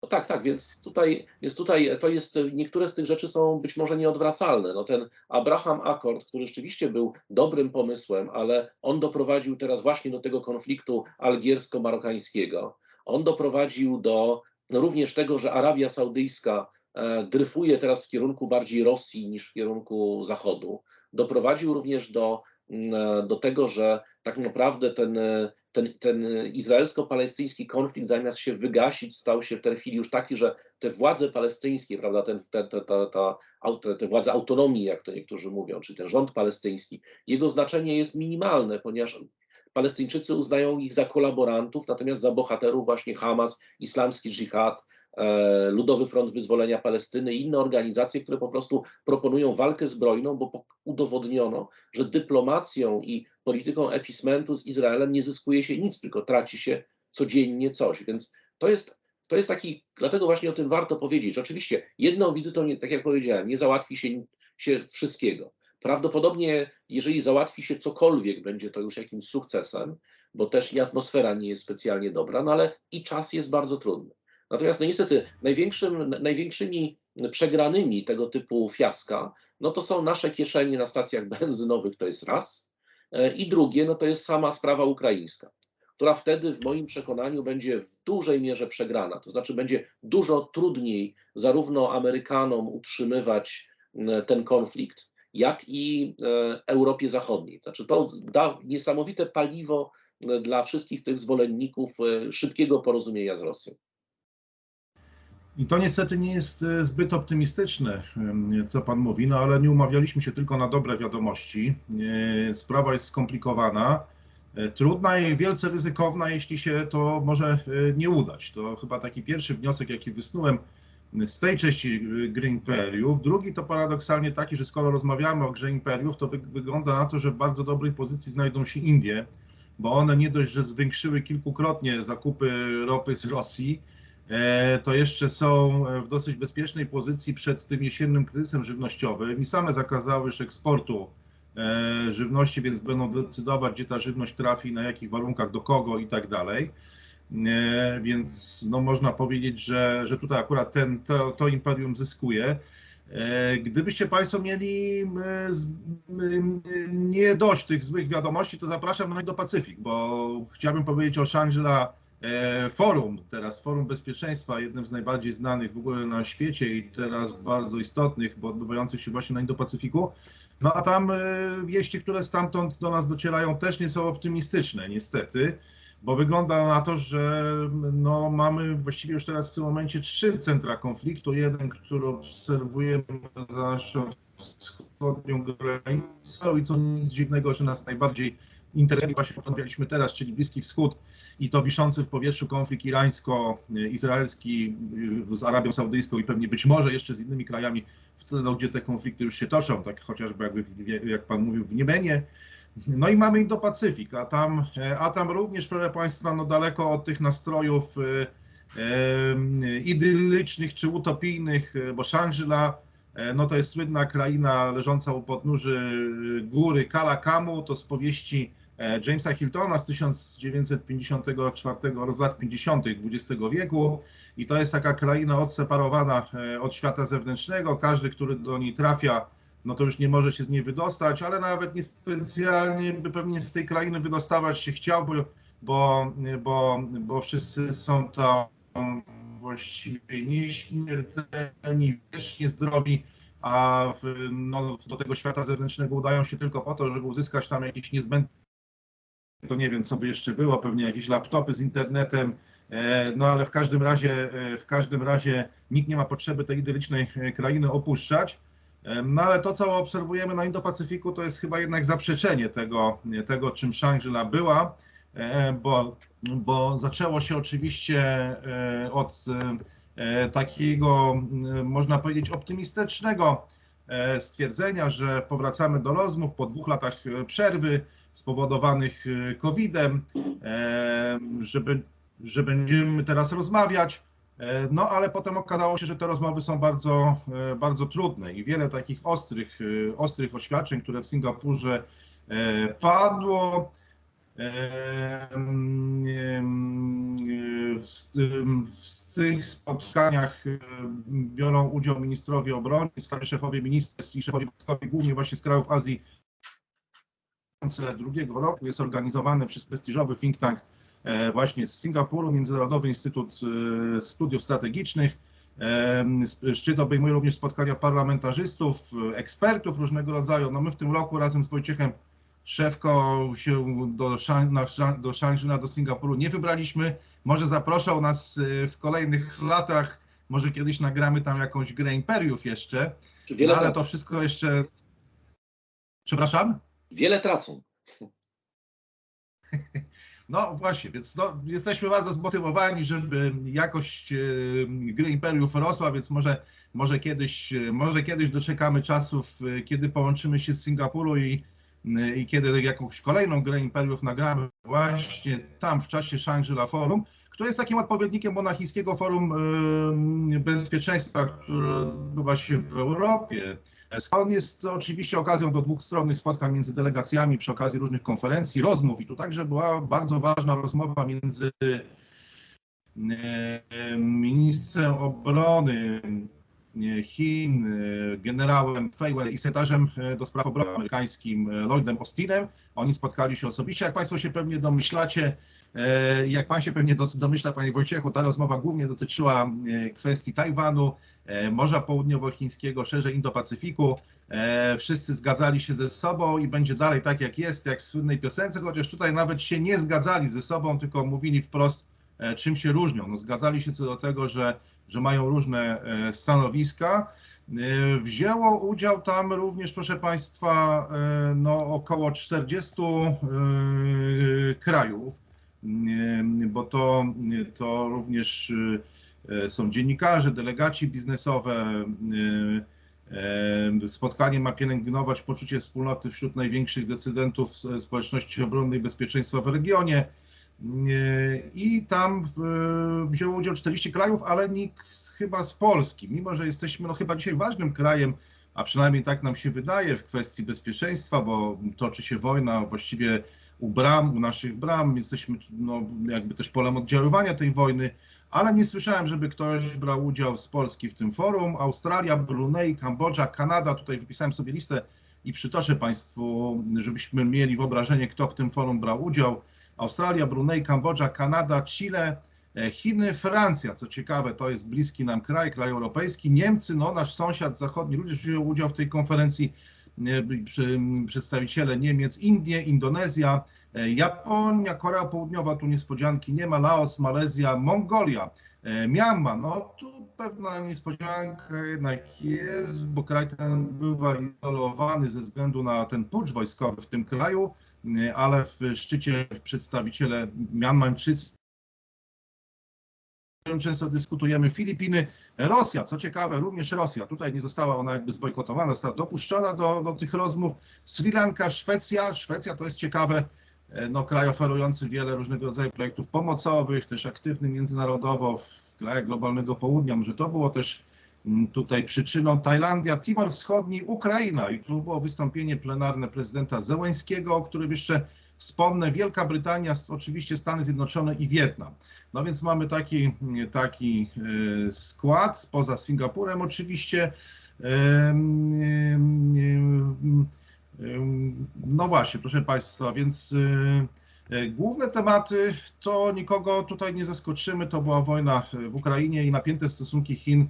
No tak, tak, więc tutaj, więc tutaj to jest, niektóre z tych rzeczy są być może nieodwracalne. No ten Abraham Accord, który rzeczywiście był dobrym pomysłem, ale on doprowadził teraz właśnie do tego konfliktu algiersko-marokańskiego. On doprowadził do no również tego, że Arabia Saudyjska E, dryfuje teraz w kierunku bardziej Rosji niż w kierunku Zachodu. Doprowadził również do, e, do tego, że tak naprawdę ten, e, ten, ten izraelsko-palestyński konflikt zamiast się wygasić, stał się w tej chwili już taki, że te władze palestyńskie, prawda, ten, te, te, te, te, te władze autonomii, jak to niektórzy mówią, czy ten rząd palestyński, jego znaczenie jest minimalne, ponieważ Palestyńczycy uznają ich za kolaborantów, natomiast za bohaterów właśnie Hamas, islamski dżihad, E, Ludowy Front Wyzwolenia Palestyny i inne organizacje, które po prostu proponują walkę zbrojną, bo udowodniono, że dyplomacją i polityką epismentu z Izraelem nie zyskuje się nic, tylko traci się codziennie coś. Więc to jest, to jest taki, dlatego właśnie o tym warto powiedzieć. Oczywiście jedną wizytą, nie, tak jak powiedziałem, nie załatwi się, się wszystkiego. Prawdopodobnie, jeżeli załatwi się cokolwiek, będzie to już jakimś sukcesem, bo też i atmosfera nie jest specjalnie dobra, no ale i czas jest bardzo trudny. Natomiast no niestety największym, największymi przegranymi tego typu fiaska, no to są nasze kieszenie na stacjach benzynowych, to jest raz. E, I drugie, no to jest sama sprawa ukraińska, która wtedy w moim przekonaniu będzie w dużej mierze przegrana. To znaczy będzie dużo trudniej zarówno Amerykanom utrzymywać ten konflikt, jak i e, Europie Zachodniej. Znaczy to da niesamowite paliwo dla wszystkich tych zwolenników e, szybkiego porozumienia z Rosją. I to niestety nie jest e, zbyt optymistyczne, co Pan mówi, no ale nie umawialiśmy się tylko na dobre wiadomości. E, sprawa jest skomplikowana, e, trudna i wielce ryzykowna, jeśli się to może nie udać. To chyba taki pierwszy wniosek, jaki wysnułem z tej części gry imperiów. Drugi to paradoksalnie taki, że skoro rozmawiamy o grze imperiów, to wy, wygląda na to, że w bardzo dobrej pozycji znajdą się Indie, bo one nie dość, że zwiększyły kilkukrotnie zakupy ropy z Rosji, to jeszcze są w dosyć bezpiecznej pozycji przed tym jesiennym kryzysem żywnościowym i same zakazały już eksportu e, żywności, więc będą decydować, gdzie ta żywność trafi, na jakich warunkach, do kogo i tak dalej. E, więc no, można powiedzieć, że, że tutaj akurat ten, to, to imperium zyskuje. E, gdybyście Państwo mieli nie dość tych złych wiadomości, to zapraszam na do Pacyfik, bo chciałbym powiedzieć o Shangri-La e, Forum, teraz Forum Bezpieczeństwa, jednym z najbardziej znanych w ogóle na świecie i teraz bardzo istotnych, bo odbywających się właśnie na Indo-Pacyfiku. No a tam wieści, które stamtąd do nas docierają, też nie są optymistyczne, niestety bo wygląda na to, że no, mamy właściwie już teraz w tym momencie trzy centra konfliktu. Jeden, który obserwujemy za naszą wschodnią granicą i co nic dziwnego, że nas najbardziej interesuje, właśnie rozmawialiśmy teraz, czyli Bliski Wschód i to wiszący w powietrzu konflikt irańsko-izraelski z Arabią Saudyjską i pewnie być może jeszcze z innymi krajami, w gdzie te konflikty już się toczą, tak chociażby jakby, jak Pan mówił, w Niemenie, no i mamy Indo-Pacyfik, a tam, e, a tam również, proszę Państwa, no daleko od tych nastrojów e, e, idyllicznych czy utopijnych, bo Shangri-La no to jest słynna kraina leżąca u podnóży góry Kalakamu, to z powieści Jamesa Hiltona z 1954 z lat 50. XX wieku i to jest taka kraina odseparowana od świata zewnętrznego. Każdy, który do niej trafia, no to już nie może się z niej wydostać, ale nawet niespecjalnie by pewnie z tej krainy wydostawać się chciał, bo, bo, bo wszyscy są tam właściwie nieśmiertelni, wiecznie zdrowi, a w, no, do tego świata zewnętrznego udają się tylko po to, żeby uzyskać tam jakiś niezbędny, to nie wiem, co by jeszcze było, pewnie jakieś laptopy z internetem, e, no ale w każdym razie, e, w każdym razie nikt nie ma potrzeby tej idyllicznej e, krainy opuszczać. No ale to, co obserwujemy na Indo-Pacyfiku, to jest chyba jednak zaprzeczenie tego, tego czym Shangri-La była, bo, bo zaczęło się oczywiście e, od e, takiego, można powiedzieć, optymistycznego stwierdzenia, że powracamy do rozmów po dwóch latach przerwy spowodowanych COVID-em, żeby, że będziemy teraz rozmawiać. E, no ale potem okazało się, że te rozmowy są bardzo, e, bardzo trudne i wiele takich ostrych, e, ostrych oświadczeń, które w Singapurze padło, w tych spotkaniach biorą udział ministrowie obrony, stali szefowie ministerstw i szefowie wojskowi, głównie właśnie z krajów Azji. 2002 roku jest organizowany przez prestiżowy think tank E, właśnie z Singapuru, Międzynarodowy Instytut e, Studiów Strategicznych. E, szczyt obejmuje również spotkania parlamentarzystów, ekspertów różnego rodzaju. No my w tym roku razem z Wojciechem Szewko się do, do Shangri-La, do Singapuru nie wybraliśmy. Może zaproszą nas w kolejnych latach, może kiedyś nagramy tam jakąś grę imperiów jeszcze. Wiele no, ale to wszystko jeszcze... Przepraszam? Wiele tracą. No właśnie, więc no, jesteśmy bardzo zmotywowani, żeby jakość e, gry Imperiów rosła, więc może, może, kiedyś, e, może kiedyś doczekamy czasów, kiedy połączymy się z Singapuru i, i kiedy jakąś kolejną grę Imperiów nagramy właśnie tam w czasie Shangri-La Forum, które jest takim odpowiednikiem monachijskiego Forum Bezpieczeństwa, które odbywa się w Europie. On jest oczywiście okazją do dwustronnych spotkań między delegacjami przy okazji różnych konferencji, rozmów i tu także była bardzo ważna rozmowa między e, ministrem obrony Chin, generałem Feiwell i sekretarzem do spraw obrony amerykańskim Lloydem Austinem. Oni spotkali się osobiście. Jak Państwo się pewnie domyślacie, E, jak pan się pewnie domyśla, panie Wojciechu, ta rozmowa głównie dotyczyła e, kwestii Tajwanu, e, Morza Południowochińskiego, szerzej Indo-Pacyfiku. Wszyscy zgadzali się ze sobą i będzie dalej tak, jak jest, jak w słynnej piosence, chociaż tutaj nawet się nie zgadzali ze sobą, tylko mówili wprost, czym się różnią. No, zgadzali się co do tego, że, że mają różne stanowiska. Wzięło udział tam również, proszę Państwa, no, około 40 krajów bo to, to również są dziennikarze, delegaci biznesowe. Spotkanie ma pielęgnować poczucie wspólnoty wśród największych decydentów społeczności obronnej i bezpieczeństwa w regionie. I tam wzięło udział 40 krajów, ale nikt chyba z Polski, mimo że jesteśmy no, chyba dzisiaj ważnym krajem, a przynajmniej tak nam się wydaje w kwestii bezpieczeństwa, bo toczy się wojna właściwie u bram, u naszych bram, jesteśmy no, jakby też polem oddziaływania tej wojny, ale nie słyszałem, żeby ktoś brał udział z Polski w tym forum. Australia, Brunei, Kambodża, Kanada, tutaj wypisałem sobie listę i przytoczę Państwu, żebyśmy mieli wyobrażenie, kto w tym forum brał udział. Australia, Brunei, Kambodża, Kanada, Chile, e, Chiny, Francja. Co ciekawe, to jest bliski nam kraj, kraj europejski. Niemcy, no nasz sąsiad zachodni, również wziął udział w tej konferencji. E, przedstawiciele Niemiec, Indie, Indonezja, e, Japonia, Korea Południowa, tu niespodzianki nie ma, Laos, Malezja, Mongolia, Myanmar, no tu pewna niespodzianka jednak jest, bo kraj ten bywa izolowany ze względu na ten pucz wojskowy w tym kraju ale w szczycie przedstawiciele Mianmańczycy często dyskutujemy Filipiny, Rosja, co ciekawe, również Rosja, tutaj nie została ona jakby zbojkotowana, została dopuszczona do, do tych rozmów, Sri Lanka, Szwecja, Szwecja to jest ciekawe, no, kraj oferujący wiele różnego rodzaju projektów pomocowych, też aktywny międzynarodowo w krajach globalnego południa, może to było też tutaj przyczyną Tajlandia, Timor Wschodni, Ukraina i tu było wystąpienie plenarne prezydenta Zełęskiego, o którym jeszcze wspomnę, Wielka Brytania, oczywiście Stany Zjednoczone i Wietnam. No więc mamy taki, taki e, skład, poza Singapurem oczywiście. No właśnie, proszę Państwa, więc e, główne tematy to nikogo tutaj nie zaskoczymy, to była wojna w Ukrainie i napięte stosunki Chin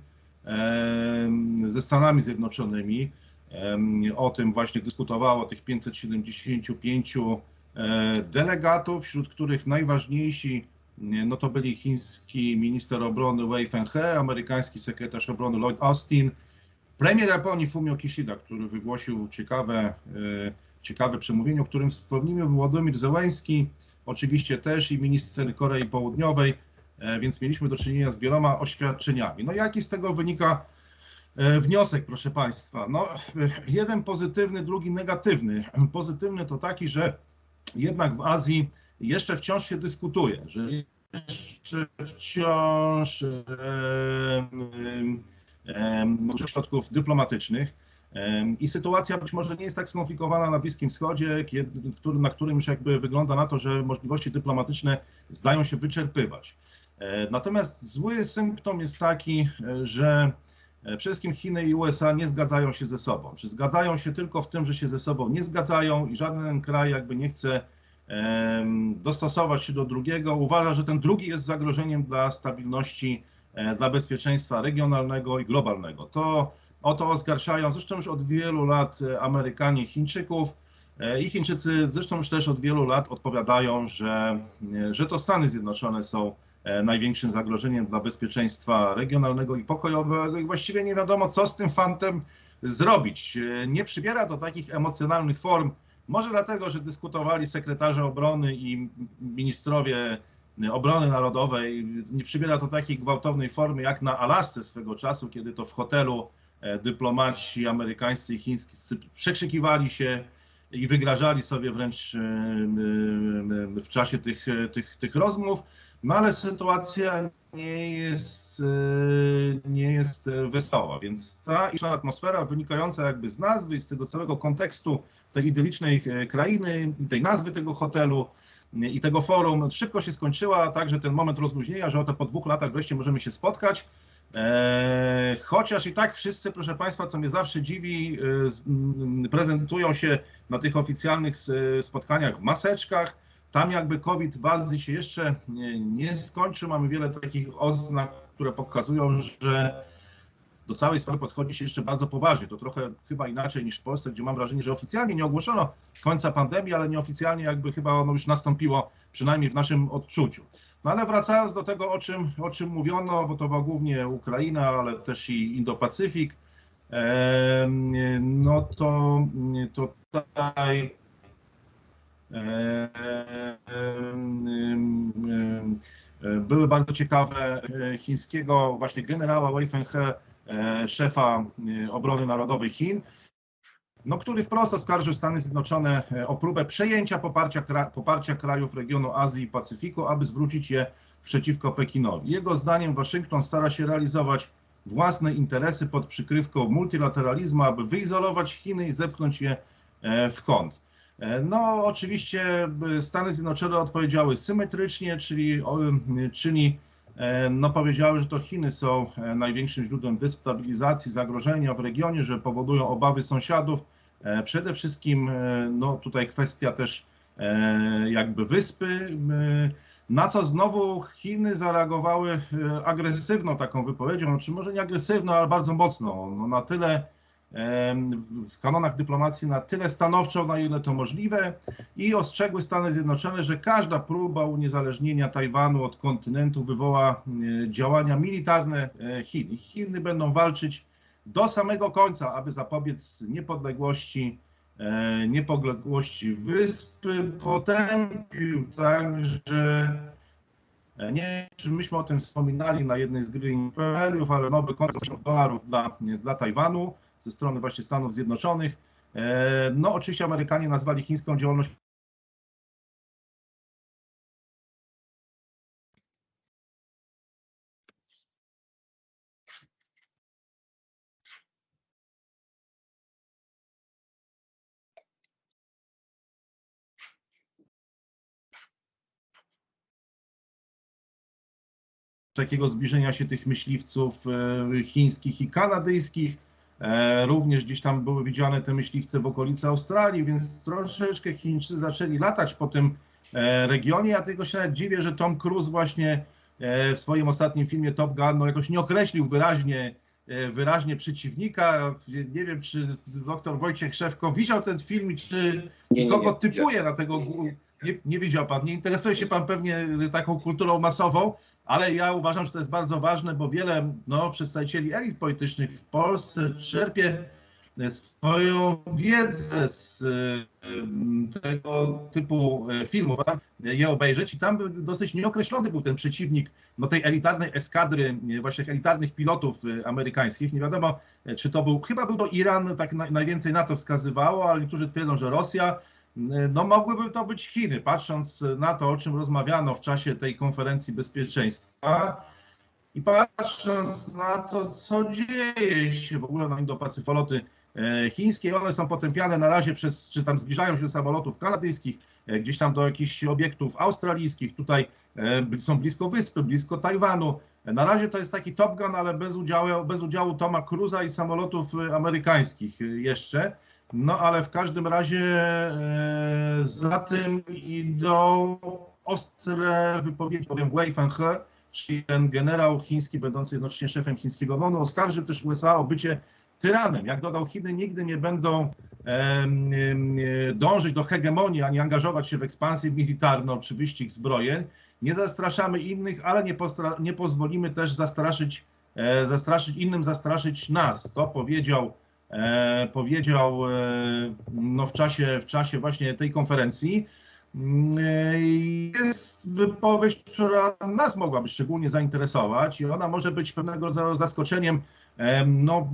ze Stanami Zjednoczonymi. O tym właśnie dyskutowało tych 575 e, delegatów, wśród których najważniejsi no to byli chiński minister obrony Wei Fenghe, amerykański sekretarz obrony Lloyd Austin, premier Japonii Fumio Kishida, który wygłosił ciekawe, e, ciekawe przemówienie, o którym wspomniał Władimir Zełenski, oczywiście też i minister Korei Południowej, więc mieliśmy do czynienia z wieloma oświadczeniami. No jaki z tego wynika e, wniosek, proszę Państwa? No, jeden pozytywny, drugi negatywny. Pozytywny to taki, że jednak w Azji jeszcze wciąż się dyskutuje, że jeszcze wciąż e, e, środków dyplomatycznych. I sytuacja być może nie jest tak skomplikowana na Bliskim Wschodzie, na którym już jakby wygląda na to, że możliwości dyplomatyczne zdają się wyczerpywać. E, natomiast zły symptom jest taki, e, że e, przede wszystkim Chiny i USA nie zgadzają się ze sobą. Czy zgadzają się tylko w tym, że się ze sobą nie zgadzają i żaden kraj jakby nie chce dostosować się do drugiego. Uważa, że ten drugi jest zagrożeniem dla stabilności, dla bezpieczeństwa regionalnego i globalnego. To o to oskarżają zresztą już od wielu lat Amerykanie Chińczyków. I Chińczycy zresztą już też od wielu lat odpowiadają, że, że to Stany Zjednoczone są największym zagrożeniem dla bezpieczeństwa regionalnego i pokojowego. I właściwie nie wiadomo, co z tym fantem zrobić. E, nie przybiera do takich emocjonalnych form, może dlatego, że dyskutowali sekretarze obrony i ministrowie obrony narodowej, nie przybiera to takiej gwałtownej formy jak na Alasce swego czasu, kiedy to w hotelu e, dyplomaci amerykańscy i chińscy przekrzykiwali się i wygrażali sobie wręcz w czasie tych, tych, tych rozmów. No ale sytuacja nie jest, e, nie jest wesoła, więc ta atmosfera wynikająca jakby z nazwy i z tego całego kontekstu tej idylicznej e, krainy tej nazwy tego hotelu e, i tego forum szybko się skończyła, także ten moment rozluźnienia, że oto po dwóch latach wreszcie możemy się spotkać. Chociaż i tak wszyscy, proszę Państwa, co mnie zawsze dziwi, prezentują się na tych oficjalnych spotkaniach w maseczkach, tam jakby COVID Azji się jeszcze nie, nie skończył. Mamy wiele takich oznak, które pokazują, że do całej sprawy podchodzi się jeszcze bardzo poważnie. To trochę chyba inaczej niż w Polsce, gdzie mam wrażenie, że oficjalnie nie ogłoszono końca pandemii, ale nieoficjalnie jakby chyba ono już nastąpiło, przynajmniej w naszym odczuciu. No ale wracając do tego, o czym, o czym mówiono, bo to była głównie Ukraina, ale też i Indo-Pacyfik, no to, tutaj były bardzo ciekawe chińskiego właśnie generała Wei Fenghe, szefa obrony narodowej Chin, no, który wprost oskarżył Stany Zjednoczone o próbę przejęcia poparcia, poparcia krajów regionu Azji i Pacyfiku, aby zwrócić je przeciwko Pekinowi. Jego zdaniem Waszyngton stara się realizować własne interesy pod przykrywką multilateralizmu, aby wyizolować Chiny i zepchnąć je e, w kąt. E, no, oczywiście e, Stany Zjednoczone odpowiedziały symetrycznie, czyli, czyli no, powiedziały, że to Chiny są największym źródłem destabilizacji, zagrożenia w regionie, że powodują obawy sąsiadów. Przede wszystkim, no tutaj kwestia też jakby wyspy, na co znowu Chiny zareagowały e, agresywną taką wypowiedzią, czy znaczy może nie agresywną, ale bardzo mocno. No na tyle w kanonach dyplomacji na tyle stanowczo, na ile to możliwe i ostrzegły Stany Zjednoczone, że każda próba uniezależnienia Tajwanu od kontynentu wywoła e, działania militarne e, Chin. Chiny będą walczyć do samego końca, aby zapobiec niepodległości E, niepodległości wyspy potępił także, nie czy myśmy o tym wspominali na jednej z gry imperiów, ale nowy kontrakt dolarów dla, dla Tajwanu ze strony właśnie Stanów Zjednoczonych. E, no oczywiście Amerykanie nazwali chińską działalność takiego zbliżenia się tych myśliwców e, chińskich i kanadyjskich. E, również gdzieś tam były widziane te myśliwce w okolicy Australii, więc troszeczkę Chińczycy zaczęli latać po tym e, regionie. Ja tylko się nawet dziwię, że Tom Cruise właśnie w swoim ostatnim filmie Top Gun no jakoś nie określił wyraźnie, wyraźnie przeciwnika. Nie wiem, czy doktor Wojciech Szewko widział ten film i czy nie, nie, kogo nie, typuje na tego... Nie, nie widział pan, nie interesuje się pan pewnie taką kulturą masową, ale ja uważam, że to jest bardzo ważne, bo wiele no, przedstawicieli elit politycznych w Polsce czerpie swoją wiedzę z e, tego typu e, filmów, je obejrzeć i tam dosyć nieokreślony był ten przeciwnik no, tej elitarnej eskadry, e, właśnie elitarnych pilotów amerykańskich. Nie wiadomo, czy to był, chyba był to Iran, tak najwięcej na to wskazywało, ale niektórzy twierdzą, że Rosja, no mogłyby to być Chiny, patrząc na to, o czym rozmawiano w czasie tej konferencji bezpieczeństwa i patrząc na to, co dzieje się w ogóle na Indo-Pacyfoloty e, chińskie. One są potępiane na razie przez, czy tam zbliżają się do samolotów kanadyjskich, e, gdzieś tam do jakichś obiektów australijskich. Tutaj e, są blisko wyspy, blisko Tajwanu. Na razie to jest taki Top Gun, ale bez udziału, bez udziału Toma Cruza i samolotów amerykańskich jeszcze. No ale w każdym razie e, za tym idą ostre wypowiedzi, powiem Wei Fenghe, czyli ten generał chiński, będący jednocześnie szefem chińskiego MONU, oskarżył też USA o bycie tyranem. Jak dodał, Chiny nigdy nie będą dążyć do hegemonii, ani angażować się w ekspansję militarną czy wyścig zbrojeń. Nie zastraszamy innych, ale nie, nie pozwolimy też zastraszyć, e, zastraszyć innym, zastraszyć nas. To powiedział powiedział e, no, w, czasie, w czasie właśnie tej konferencji. E, jest wypowiedź, która nas mogłaby szczególnie zainteresować i ona może być pewnego rodzaju zaskoczeniem. No,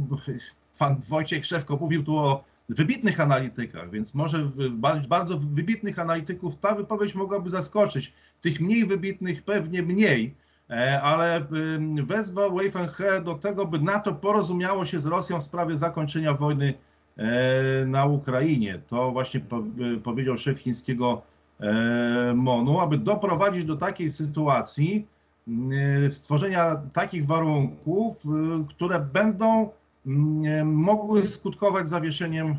pan Wojciech Szewko mówił tu o wybitnych analitykach, więc może bardzo wybitnych analityków ta wypowiedź mogłaby zaskoczyć. Tych mniej wybitnych pewnie mniej, E, ale wezwał Wei Fenghe do tego, by NATO porozumiało się z Rosją w sprawie zakończenia wojny e, na Ukrainie. To właśnie e, powiedział szef chińskiego MONU, aby doprowadzić do takiej sytuacji, stworzenia takich warunków, które będą mogły skutkować zawieszeniem,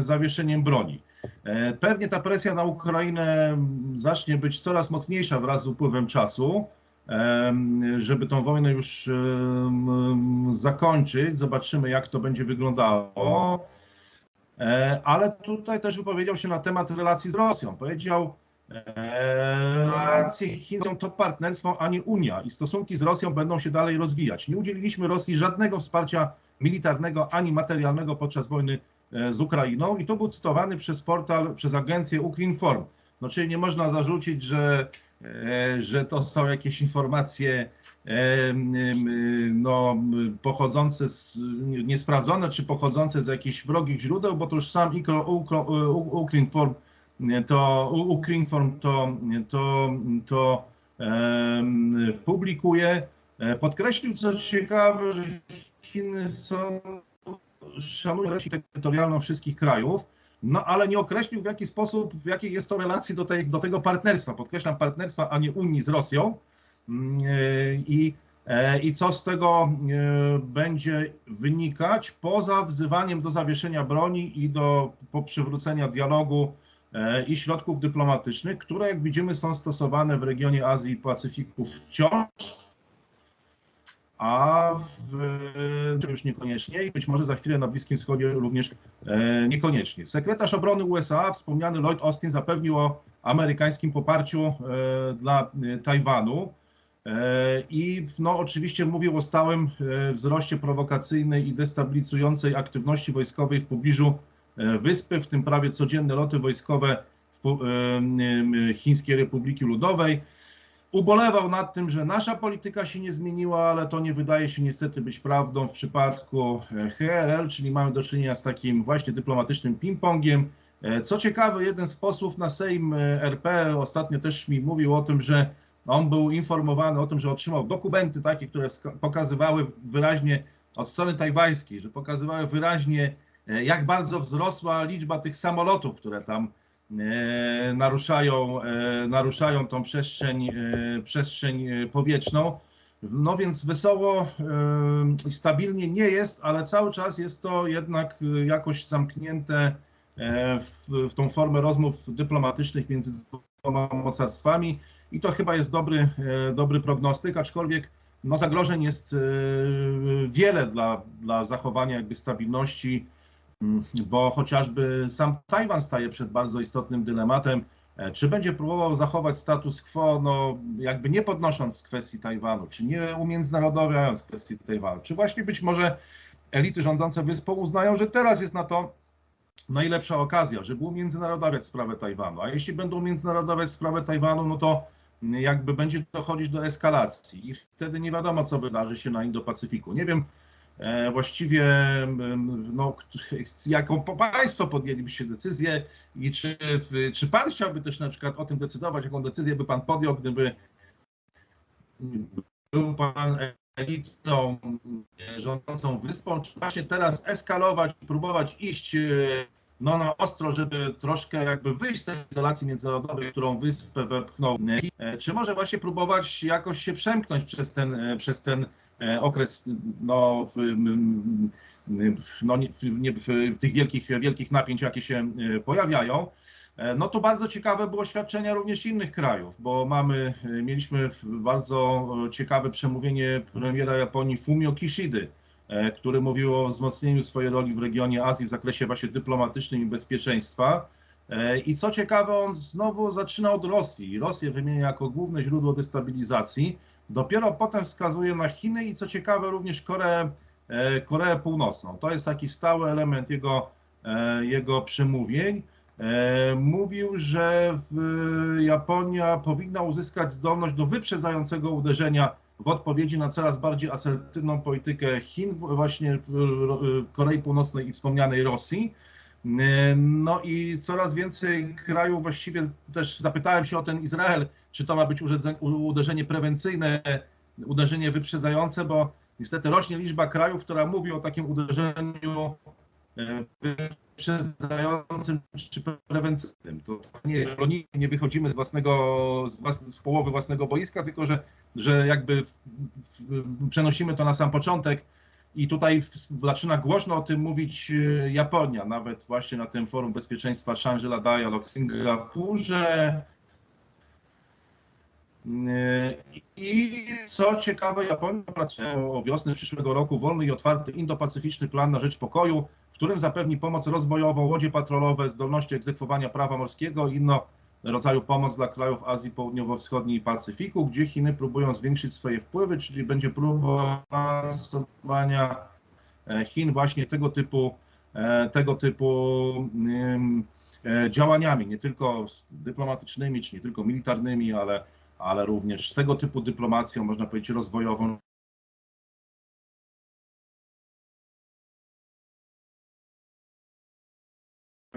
zawieszeniem broni. Pewnie ta presja na Ukrainę zacznie być coraz mocniejsza wraz z upływem czasu żeby tą wojnę już zakończyć. Zobaczymy, jak to będzie wyglądało. E, ale tutaj też wypowiedział się na temat relacji z Rosją. Powiedział, e, relacje Chin są to partnerstwo, a nie Unia i stosunki z Rosją będą się dalej rozwijać. Nie udzieliliśmy Rosji żadnego wsparcia militarnego ani materialnego podczas wojny e, z Ukrainą i to był cytowany przez portal, przez agencję Ukrinform. No czyli nie można zarzucić, że, że to są jakieś informacje no, pochodzące z, niesprawdzone, czy pochodzące z jakichś wrogich źródeł, bo to już sam Ukrinform to, Ukrinform to, to, to um, publikuje. Podkreślił, co ciekawe, że Chiny są, szanują terytorialną wszystkich krajów, no ale nie określił w jaki sposób, w jakiej jest to relacji do, tej, do tego partnerstwa. Podkreślam partnerstwa, a nie Unii z Rosją. Mm, e, I, e, I co z tego e, będzie wynikać, poza wzywaniem do zawieszenia broni i do przywrócenia dialogu i środków dyplomatycznych, które, jak widzimy, są stosowane w regionie Azji i Pacyfiku wciąż, a w, już niekoniecznie i być może za chwilę na Bliskim Wschodzie również niekoniecznie. Sekretarz obrony USA, wspomniany Lloyd Austin, zapewnił o amerykańskim poparciu dla Tajwanu. E, I no, oczywiście mówił o stałym e, wzroście prowokacyjnej i destabilizującej aktywności wojskowej w pobliżu e, wyspy, w tym prawie codzienne loty wojskowe Chińskiej Republiki Ludowej. Ubolewał nad tym, że nasza polityka się nie zmieniła, ale to nie wydaje się niestety być prawdą w przypadku HRL, czyli mamy do czynienia z takim właśnie dyplomatycznym ping-pongiem. Co ciekawe, jeden z posłów na Sejm RP ostatnio też mi mówił o tym, że on był informowany o tym, że otrzymał dokumenty takie, które pokazywały wyraźnie od strony tajwańskiej, że pokazywały wyraźnie, e, jak bardzo wzrosła liczba tych samolotów, które tam e, naruszają, e, naruszają tą przestrzeń, przestrzeń powietrzną. No więc wesoło i stabilnie nie jest, ale cały czas jest to jednak jakoś zamknięte w, w tą formę rozmów dyplomatycznych między dwoma mocarstwami i to chyba jest dobry, e, dobry prognostyk, aczkolwiek no, zagrożeń jest e, wiele dla, dla zachowania jakby stabilności, bo chociażby sam Tajwan staje przed bardzo istotnym dylematem, e, czy będzie próbował zachować status quo, no jakby nie podnosząc kwestii Tajwanu, czy nie umiędzynarodowiając kwestii Tajwanu, czy właśnie być może elity rządzące wyspą uznają, że teraz jest na to najlepsza okazja, żeby umiędzynarodowiać sprawę Tajwanu. A jeśli będą umiędzynarodowiać sprawę Tajwanu, no to jakby będzie dochodzić do eskalacji i wtedy nie wiadomo, co wydarzy się na Indo-Pacyfiku. Nie wiem właściwie, no, jaką państwo podjęlibyście decyzję i czy, czy pan chciałby też na przykład o tym decydować, jaką decyzję by pan podjął, gdyby był pan elitą rządzącą wyspą, czy właśnie teraz eskalować, próbować iść e, no, na ostro, żeby troszkę jakby wyjść z tej izolacji międzynarodowej, którą wyspę wepchnął, e, czy może właśnie próbować jakoś się przemknąć przez ten, e, przez ten e, okres no, no, nie, tych wielkich, wielkich napięć, jakie się pojawiają. No to bardzo ciekawe było świadczenia również innych krajów, bo mamy, mieliśmy bardzo ciekawe przemówienie premiera Japonii Fumio Kishidy, E, który mówił o wzmocnieniu swojej roli w regionie Azji w zakresie właśnie dyplomatycznym i bezpieczeństwa. E, I co ciekawe, on znowu zaczyna od Rosji. Rosję wymienia jako główne źródło destabilizacji. Dopiero potem wskazuje na Chiny i co ciekawe również Koreę, e, Koreę Północną. To jest taki stały element jego, jego przemówień. Mówił, że Japonia powinna uzyskać zdolność do wyprzedzającego uderzenia w odpowiedzi na coraz bardziej asertywną politykę Chin, właśnie Korei Północnej i wspomnianej Rosji. No i coraz więcej krajów właściwie też zapytałem się o ten Izrael, czy to ma być uderzenie prewencyjne, uderzenie wyprzedzające, bo niestety rośnie liczba krajów, która mówi o takim uderzeniu e, wyprzedzającym czy prewencyjnym. To nie, nie wychodzimy z własnego, z, włas, z połowy własnego boiska, tylko że że jakby w, w, przenosimy to na sam początek i tutaj zaczyna głośno o tym mówić e, Japonia, nawet właśnie na tym forum bezpieczeństwa Shangri-La Dialog w Singapurze. E, I co ciekawe, Japonia pracuje o wiosny przyszłego roku wolny i otwarty indo-pacyficzny plan na rzecz pokoju, w którym zapewni pomoc rozwojową, łodzie patrolowe, zdolności egzekwowania prawa morskiego i inno rodzaju pomoc dla krajów Azji Południowo-Wschodniej i Pacyfiku, gdzie Chiny próbują zwiększyć swoje wpływy, czyli będzie próba Chin właśnie tego typu, e, tego typu działaniami, nie tylko dyplomatycznymi, czy nie tylko militarnymi, ale, ale również tego typu dyplomacją, można powiedzieć, rozwojową,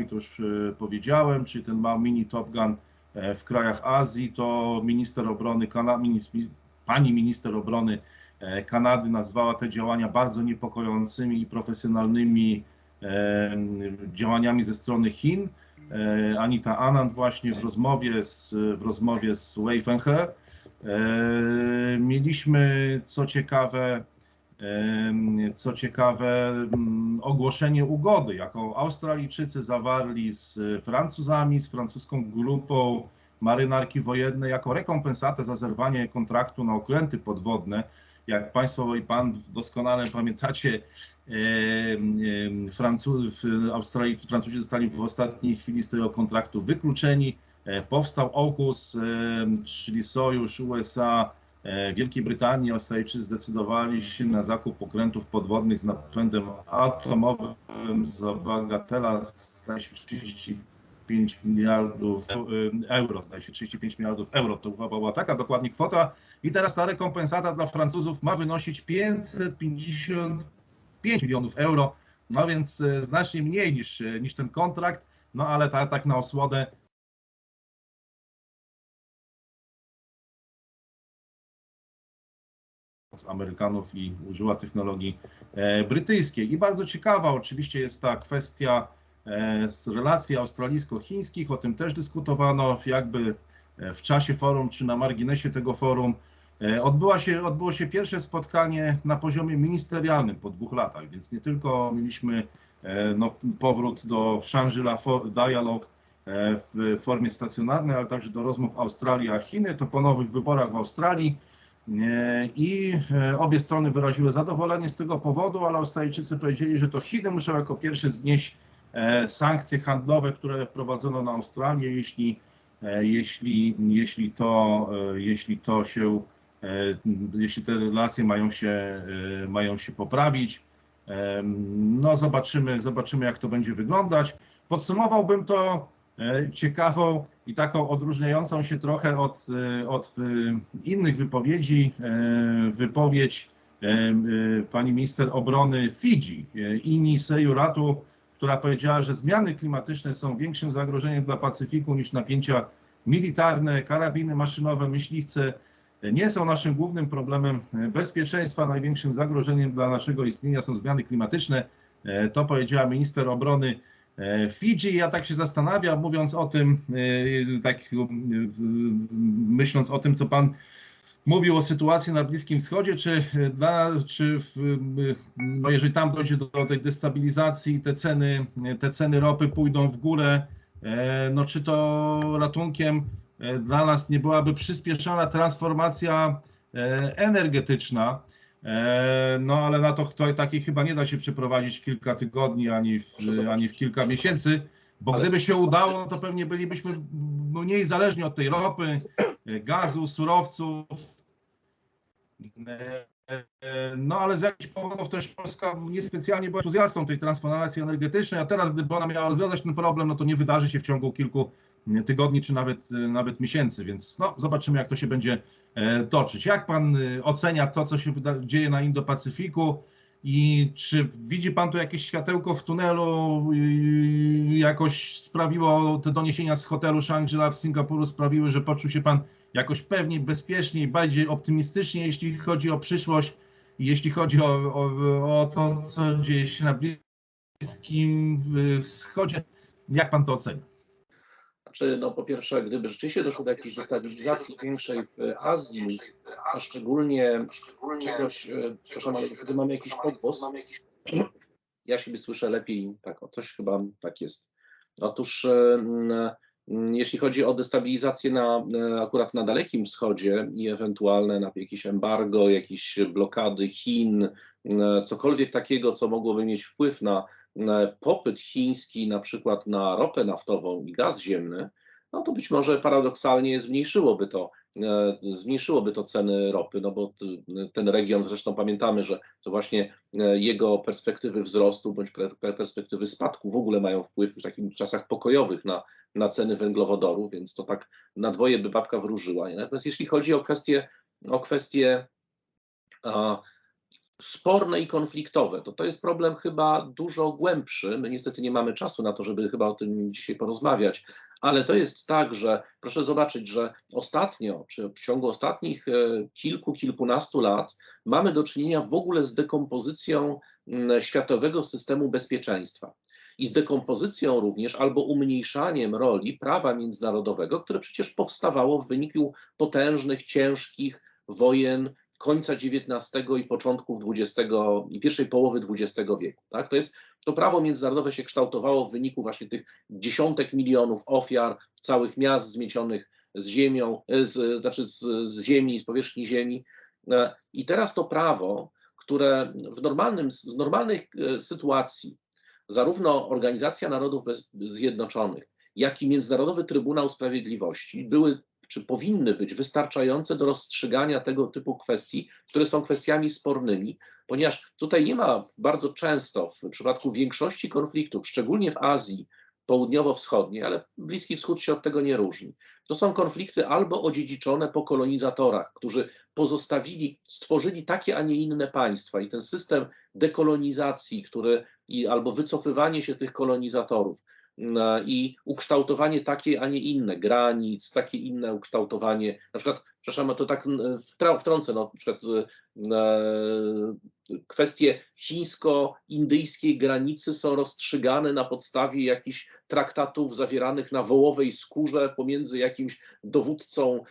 to już e, powiedziałem, czyli ten mały mini Top Gun e, w krajach Azji, to minister obrony, pani minister obrony e, Kanady nazwała te działania bardzo niepokojącymi i profesjonalnymi działaniami ze strony Chin. Anita Anand właśnie w rozmowie z, w rozmowie z Wei Fenghe mieliśmy, co ciekawe, co ciekawe, mm, ogłoszenie ugody, jaką Australijczycy zawarli z Francuzami, z francuską grupą marynarki wojennej, jako rekompensatę za zerwanie kontraktu na okręty podwodne. Jak Państwo i Pan doskonale pamiętacie, Francuz, Francuzi zostali w ostatniej chwili z tego kontraktu wykluczeni. E, powstał AUKUS, czyli sojusz USA, E, Wielkiej Brytanii Australijczycy zdecydowali się na zakup okrętów podwodnych z napędem atomowym za bagatela, zdaje się 35 miliardów e, euro, zdaje się 35 miliardów euro, to była taka dokładnie kwota. I teraz ta rekompensata dla Francuzów ma wynosić 555 milionów euro, no więc e, znacznie mniej niż, niż ten kontrakt, no ale tak, tak na osłodę od Amerykanów i użyła technologii e, brytyjskiej. I bardzo ciekawa oczywiście jest ta kwestia e, z relacji australijsko-chińskich, o tym też dyskutowano jakby e, w czasie forum czy na marginesie tego forum. Odbyła się, odbyło się pierwsze spotkanie na poziomie ministerialnym po dwóch latach, więc nie tylko mieliśmy no, powrót do Shangri-La Dialog w formie stacjonarnej, ale także do rozmów Australii a Chiny. To po nowych wyborach w Australii i e, obie strony wyraziły zadowolenie z tego powodu, ale Australijczycy powiedzieli, że to Chiny muszą jako pierwsze znieść e, sankcje handlowe, które wprowadzono na Australię, jeśli, e, jeśli, jeśli, to, jeśli to się, jeśli te relacje mają się, mają się poprawić. No zobaczymy, zobaczymy jak to będzie wyglądać. Podsumowałbym to ciekawą i taką odróżniającą się trochę od, e, od e, innych wypowiedzi, e, wypowiedź pani minister obrony Fidżi, Ini Sejuratu, która powiedziała, że zmiany klimatyczne są większym zagrożeniem dla Pacyfiku niż napięcia militarne, karabiny maszynowe, myśliwce nie są naszym głównym problemem bezpieczeństwa. Największym zagrożeniem dla naszego istnienia są zmiany klimatyczne. To powiedziała minister obrony E, Fidżi, ja tak się zastanawiam, mówiąc o tym, e, tak myśląc o tym, co Pan mówił o sytuacji na Bliskim Wschodzie, czy, dla, czy w, no jeżeli tam dojdzie do, do tej destabilizacji, te ceny, te ceny ropy pójdą w górę, e, no czy to ratunkiem dla nas nie byłaby przyspieszona transformacja energetyczna, E, no ale na to, takiej chyba nie da się przeprowadzić w kilka tygodni ani w, ani w kilka miesięcy, bo ale... gdyby się udało, to pewnie bylibyśmy mniej zależni od tej ropy, gazu, surowców. E, no ale z jakichś powodów też Polska niespecjalnie była entuzjastą tej transformacji energetycznej, a teraz gdyby ona miała rozwiązać ten problem, no to nie wydarzy się w ciągu kilku tygodni czy nawet, nawet miesięcy, więc no, zobaczymy jak to się będzie E, toczyć. Jak pan y, ocenia to, co się dzieje na Indo-Pacyfiku i czy widzi pan tu jakieś światełko w tunelu? Jakoś sprawiło te doniesienia z hotelu Shangri-La w Singapuru sprawiły, że poczuł się pan jakoś pewniej, bezpieczniej, bardziej optymistycznie, jeśli chodzi o przyszłość jeśli chodzi o, o, o to, co dzieje się na Bliskim Wschodzie. Jak pan to ocenia? Znaczy, no po pierwsze, gdyby rzeczywiście doszło do jakiejś destabilizacji większej w Azji, a szczególnie czegoś, e, przepraszam, ale wtedy mamy jakiś podgłos, ja siebie słyszę lepiej, tak, coś chyba tak jest. Otóż e, jeśli chodzi o destabilizację na, e, akurat na Dalekim Wschodzie i ewentualne na jakieś embargo, jakieś blokady Chin, cokolwiek takiego, co mogłoby mieć wpływ na popyt chiński na przykład na ropę naftową i gaz ziemny, no to być może paradoksalnie zmniejszyłoby to zmniejszyłoby to ceny ropy, no bo ten region, zresztą pamiętamy, że to właśnie jego perspektywy wzrostu bądź perspektywy spadku w ogóle mają wpływ w takich czasach pokojowych na, na ceny węglowodoru, więc to tak na dwoje by babka wróżyła. Natomiast jeśli chodzi o kwestie, o kwestie a, sporne i konfliktowe, to to jest problem chyba dużo głębszy. My niestety nie mamy czasu na to, żeby chyba o tym dzisiaj porozmawiać, ale to jest tak, że proszę zobaczyć, że ostatnio, czy w ciągu ostatnich e, kilku, kilkunastu lat mamy do czynienia w ogóle z dekompozycją światowego systemu bezpieczeństwa i z dekompozycją również albo umniejszaniem roli prawa międzynarodowego, które przecież powstawało w wyniku potężnych, ciężkich wojen końca XIX i początków XX, pierwszej połowy XX wieku. Tak? To, jest, to prawo międzynarodowe się kształtowało w wyniku właśnie tych dziesiątek milionów ofiar, całych miast zmiecionych z ziemią, z, znaczy z, z ziemi, z powierzchni ziemi. E, I teraz to prawo, które w, normalnym, w normalnej e, sytuacji zarówno Organizacja Narodów Zjednoczonych, jak i Międzynarodowy Trybunał Sprawiedliwości były czy powinny być wystarczające do rozstrzygania tego typu kwestii, które są kwestiami spornymi, ponieważ tutaj nie ma bardzo często w przypadku większości konfliktów, szczególnie w Azji południowo-wschodniej, ale Bliski Wschód się od tego nie różni. To są konflikty albo odziedziczone po kolonizatorach, którzy pozostawili, stworzyli takie, a nie inne państwa i ten system dekolonizacji, który, i, albo wycofywanie się tych kolonizatorów, i ukształtowanie takie, a nie inne. Granic, takie inne ukształtowanie, na przykład, przepraszam, to tak wtrącę, no, na przykład kwestie chińsko-indyjskiej granicy są rozstrzygane na podstawie jakichś traktatów zawieranych na wołowej skórze pomiędzy jakimś dowódcą,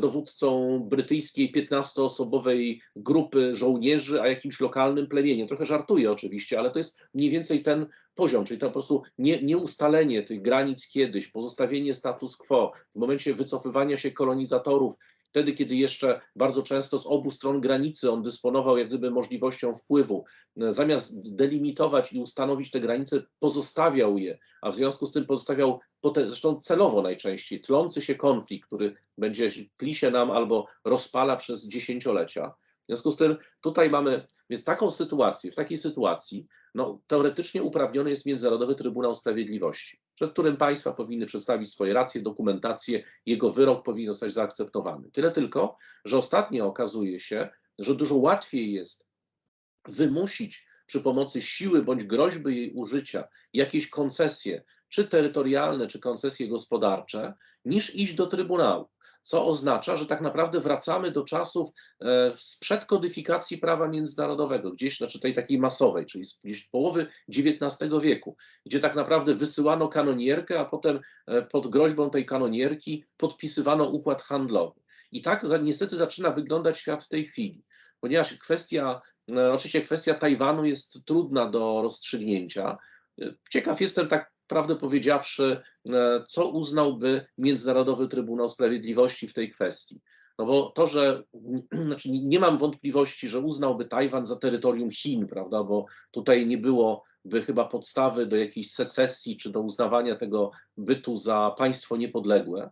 dowódcą brytyjskiej 15-osobowej grupy żołnierzy, a jakimś lokalnym plemieniem. Trochę żartuję oczywiście, ale to jest mniej więcej ten poziom, czyli to po prostu nie, nieustalenie tych granic kiedyś, pozostawienie status quo w momencie wycofywania się kolonizatorów, wtedy, kiedy jeszcze bardzo często z obu stron granicy on dysponował jak gdyby możliwością wpływu, zamiast delimitować i ustanowić te granice, pozostawiał je, a w związku z tym pozostawiał, zresztą celowo najczęściej, tlący się konflikt, który będzie tli się nam albo rozpala przez dziesięciolecia. W związku z tym tutaj mamy więc taką sytuację, w takiej sytuacji no, teoretycznie uprawniony jest Międzynarodowy Trybunał Sprawiedliwości, przed którym państwa powinny przedstawić swoje racje, dokumentację, jego wyrok powinien zostać zaakceptowany. Tyle tylko, że ostatnio okazuje się, że dużo łatwiej jest wymusić przy pomocy siły bądź groźby jej użycia jakieś koncesje, czy terytorialne, czy koncesje gospodarcze, niż iść do Trybunału co oznacza, że tak naprawdę wracamy do czasów e, sprzed kodyfikacji prawa międzynarodowego, gdzieś, znaczy tej takiej masowej, czyli gdzieś połowy XIX wieku, gdzie tak naprawdę wysyłano kanonierkę, a potem e, pod groźbą tej kanonierki podpisywano układ handlowy. I tak niestety zaczyna wyglądać świat w tej chwili, ponieważ kwestia, e, oczywiście kwestia Tajwanu jest trudna do rozstrzygnięcia. Ciekaw jestem tak prawdę powiedziawszy, e, co uznałby Międzynarodowy Trybunał Sprawiedliwości w tej kwestii. No bo to, że znaczy nie mam wątpliwości, że uznałby Tajwan za terytorium Chin, prawda, bo tutaj nie byłoby chyba podstawy do jakiejś secesji czy do uznawania tego bytu za państwo niepodległe.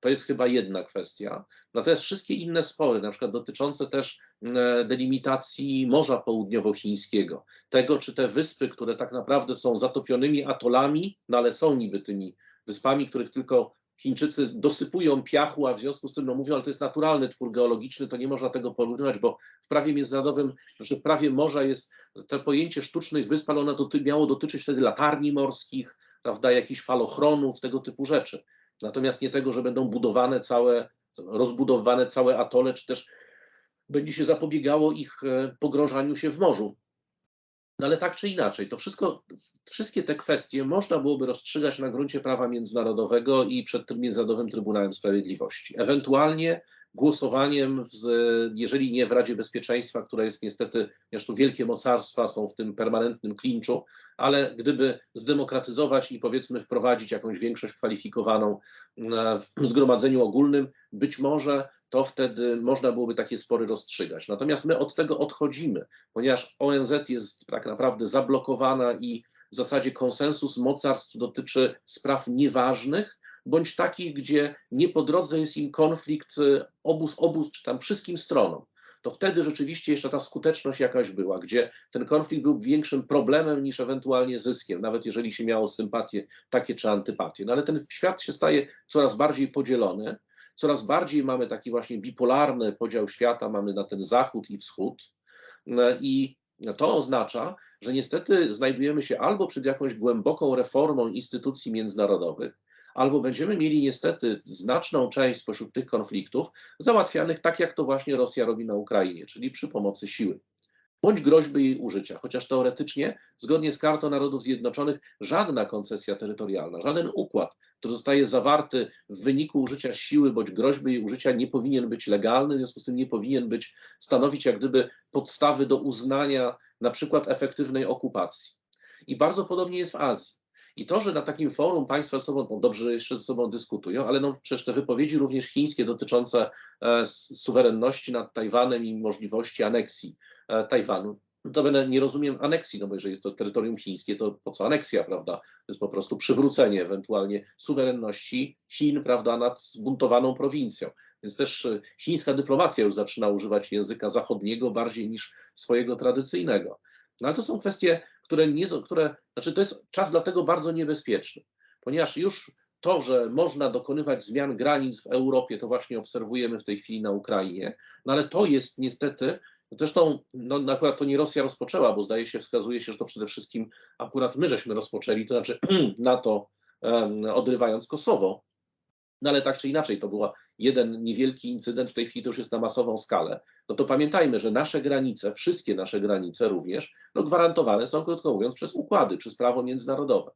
To jest chyba jedna kwestia. Natomiast wszystkie inne spory, na przykład dotyczące też e, delimitacji Morza Południowochińskiego, tego czy te wyspy, które tak naprawdę są zatopionymi atolami, no ale są niby tymi wyspami, których tylko Chińczycy dosypują piachu, a w związku z tym no mówią, ale to jest naturalny twór geologiczny, to nie można tego porównywać, bo w prawie międzynarodowym, znaczy w prawie morza jest to pojęcie sztucznych wysp, ale ono doty miało dotyczyć wtedy latarni morskich, prawda, jakichś falochronów, tego typu rzeczy natomiast nie tego, że będą budowane całe, rozbudowane całe atole, czy też będzie się zapobiegało ich e, pogrążaniu się w morzu. No ale tak czy inaczej, to wszystko, wszystkie te kwestie można byłoby rozstrzygać na gruncie prawa międzynarodowego i przed Międzynarodowym Trybunałem Sprawiedliwości. Ewentualnie głosowaniem, w, jeżeli nie w Radzie Bezpieczeństwa, która jest niestety, zresztą wielkie mocarstwa są w tym permanentnym klinczu, ale gdyby zdemokratyzować i powiedzmy wprowadzić jakąś większość kwalifikowaną e, w zgromadzeniu ogólnym, być może to wtedy można byłoby takie spory rozstrzygać. Natomiast my od tego odchodzimy, ponieważ ONZ jest tak naprawdę zablokowana i w zasadzie konsensus mocarstw dotyczy spraw nieważnych, bądź takich, gdzie nie po drodze jest im konflikt obu, obu czy tam wszystkim stronom to wtedy rzeczywiście jeszcze ta skuteczność jakaś była, gdzie ten konflikt był większym problemem niż ewentualnie zyskiem, nawet jeżeli się miało sympatie takie czy antypatie. No ale ten świat się staje coraz bardziej podzielony, coraz bardziej mamy taki właśnie bipolarny podział świata, mamy na ten zachód i wschód no i to oznacza, że niestety znajdujemy się albo przed jakąś głęboką reformą instytucji międzynarodowych, albo będziemy mieli niestety znaczną część spośród tych konfliktów załatwianych tak, jak to właśnie Rosja robi na Ukrainie, czyli przy pomocy siły bądź groźby jej użycia, chociaż teoretycznie, zgodnie z Kartą Narodów Zjednoczonych, żadna koncesja terytorialna, żaden układ, który zostaje zawarty w wyniku użycia siły bądź groźby jej użycia, nie powinien być legalny, w związku z tym nie powinien być stanowić jak gdyby podstawy do uznania na przykład efektywnej okupacji. I bardzo podobnie jest w Azji. I to, że na takim forum państwa ze sobą, dobrze, że jeszcze ze sobą dyskutują, ale no przecież te wypowiedzi również chińskie dotyczące e, suwerenności nad Tajwanem i możliwości aneksji e, Tajwanu, będę nie rozumiem aneksji, no bo jeżeli jest to terytorium chińskie, to po co aneksja, prawda? To jest po prostu przywrócenie ewentualnie suwerenności Chin, prawda, nad zbuntowaną prowincją. Więc też e, chińska dyplomacja już zaczyna używać języka zachodniego bardziej niż swojego tradycyjnego. No ale to są kwestie które nie, które, znaczy to jest czas dlatego bardzo niebezpieczny, ponieważ już to, że można dokonywać zmian granic w Europie, to właśnie obserwujemy w tej chwili na Ukrainie, no ale to jest niestety, zresztą no, akurat to nie Rosja rozpoczęła, bo zdaje się, wskazuje się, że to przede wszystkim akurat my żeśmy rozpoczęli, to znaczy NATO um, odrywając Kosowo, no ale tak czy inaczej, to był jeden niewielki incydent, w tej chwili to już jest na masową skalę. No to pamiętajmy, że nasze granice, wszystkie nasze granice również, no gwarantowane są, krótko mówiąc, przez układy, przez prawo międzynarodowe.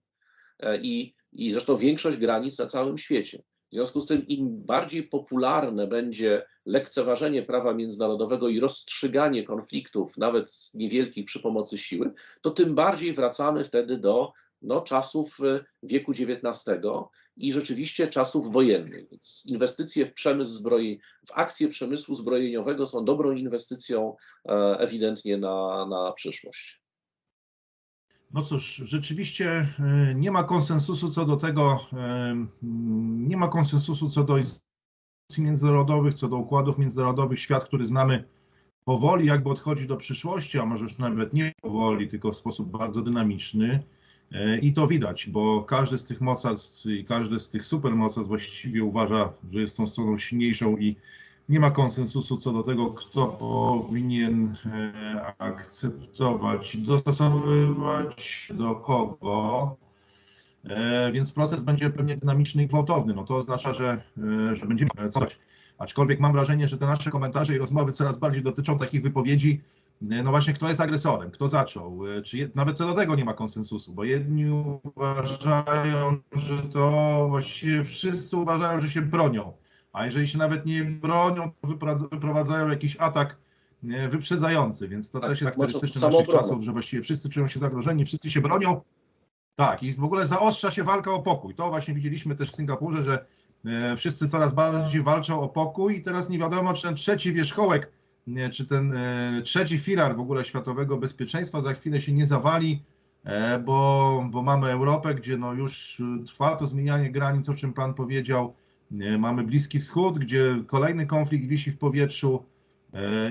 E, I, I zresztą większość granic na całym świecie. W związku z tym, im bardziej popularne będzie lekceważenie prawa międzynarodowego i rozstrzyganie konfliktów, nawet niewielkich przy pomocy siły, to tym bardziej wracamy wtedy do no, czasów e, wieku XIX i rzeczywiście czasów wojennych. Więc inwestycje w przemysł zbroi, w akcje przemysłu zbrojeniowego są dobrą inwestycją e, ewidentnie na, na przyszłość. No cóż, rzeczywiście e, nie ma konsensusu co do tego, nie ma konsensusu co do instytucji międzynarodowych, co do układów międzynarodowych. Świat, który znamy, powoli jakby odchodzi do przyszłości, a może już nawet nie powoli, tylko w sposób bardzo dynamiczny. E, I to widać, bo każdy z tych mocarstw i każdy z tych supermocarstw właściwie uważa, że jest tą stroną silniejszą i nie ma konsensusu co do tego, kto powinien e, akceptować, dostosowywać do kogo. E, więc proces będzie pewnie dynamiczny i gwałtowny. No to oznacza, że, że będziemy pracować. Aczkolwiek mam wrażenie, że te nasze komentarze i rozmowy coraz bardziej dotyczą takich wypowiedzi, no właśnie, kto jest agresorem, kto zaczął, czy je, nawet co do tego nie ma konsensusu, bo jedni uważają, że to właściwie wszyscy uważają, że się bronią, a jeżeli się nawet nie bronią, to wyprowadzają jakiś atak wyprzedzający, więc to tak, też jest charakterystyczne naszych czasów, że właściwie wszyscy czują się zagrożeni, wszyscy się bronią. Tak, i w ogóle zaostrza się walka o pokój. To właśnie widzieliśmy też w Singapurze, że e, wszyscy coraz bardziej walczą o pokój i teraz nie wiadomo, czy ten trzeci wierzchołek czy ten e, trzeci filar w ogóle światowego bezpieczeństwa za chwilę się nie zawali, e, bo, bo mamy Europę, gdzie no już trwa to zmienianie granic, o czym Pan powiedział. E, mamy Bliski Wschód, gdzie kolejny konflikt wisi w powietrzu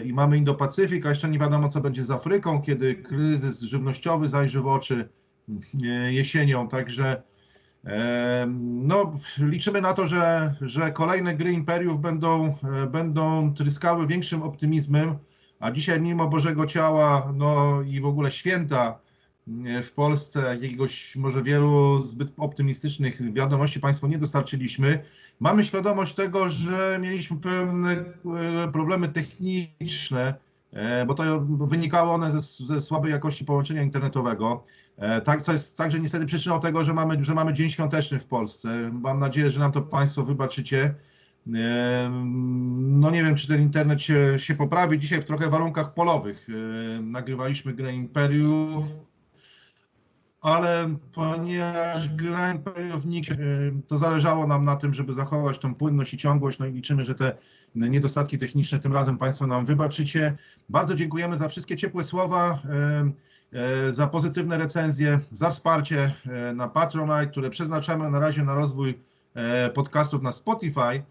i mamy Indo-Pacyfik, a jeszcze nie wiadomo, co będzie z Afryką, kiedy kryzys żywnościowy zajrzy w oczy jesienią. Także no, liczymy na to, że, że kolejne gry imperiów będą, e, będą tryskały większym optymizmem, a dzisiaj mimo Bożego Ciała no, i w ogóle święta w Polsce jakiegoś może wielu zbyt optymistycznych wiadomości Państwu nie dostarczyliśmy. Mamy świadomość tego, że mieliśmy pewne e, problemy techniczne, E, bo to wynikało one ze, ze słabej jakości połączenia internetowego. E, tak, co jest także niestety przyczyną tego, że mamy, że mamy dzień świąteczny w Polsce. Mam nadzieję, że nam to Państwo wybaczycie. E, no nie wiem, czy ten internet się, się poprawi. Dzisiaj w trochę warunkach polowych nagrywaliśmy grę Imperiów, ale ponieważ gra Imperiów to zależało nam na tym, żeby zachować tą płynność i ciągłość, no i liczymy, że te niedostatki techniczne tym razem Państwo nam wybaczycie. Bardzo dziękujemy za wszystkie ciepłe słowa, e, e, za pozytywne recenzje, za wsparcie e, na Patronite, które przeznaczamy na razie na rozwój e, podcastów na Spotify.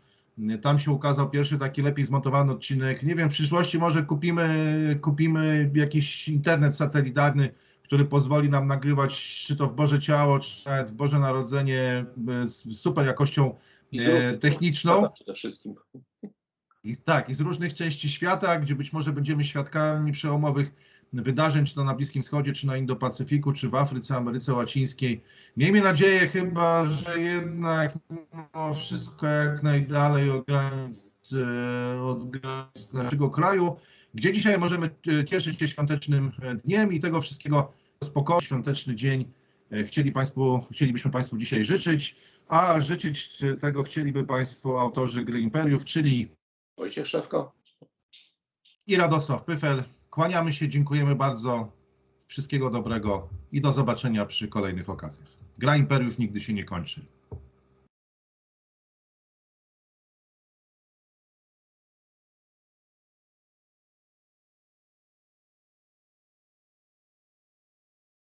Tam się ukazał pierwszy taki lepiej zmontowany odcinek. Nie wiem, w przyszłości może kupimy, kupimy jakiś internet satelitarny, który pozwoli nam nagrywać czy to w Boże Ciało, czy nawet w Boże Narodzenie z super jakością e, techniczną. Przede wszystkim. I tak, i z różnych części świata, gdzie być może będziemy świadkami przełomowych wydarzeń, czy to na Bliskim Wschodzie, czy na Indo-Pacyfiku, czy w Afryce, Ameryce Łacińskiej. Miejmy nadzieję chyba, że jednak mimo wszystko jak najdalej od granic, e, od granic naszego kraju, gdzie dzisiaj możemy e, cieszyć się świątecznym dniem i tego wszystkiego spokoju, świąteczny dzień chcieli Państwu, chcielibyśmy Państwu dzisiaj życzyć, a życzyć tego chcieliby Państwo autorzy Gry Imperiów, czyli Wojciech Szewko i Radosław Pyfel. Kłaniamy się, dziękujemy bardzo. Wszystkiego dobrego i do zobaczenia przy kolejnych okazjach. Gra Imperiów nigdy się nie kończy.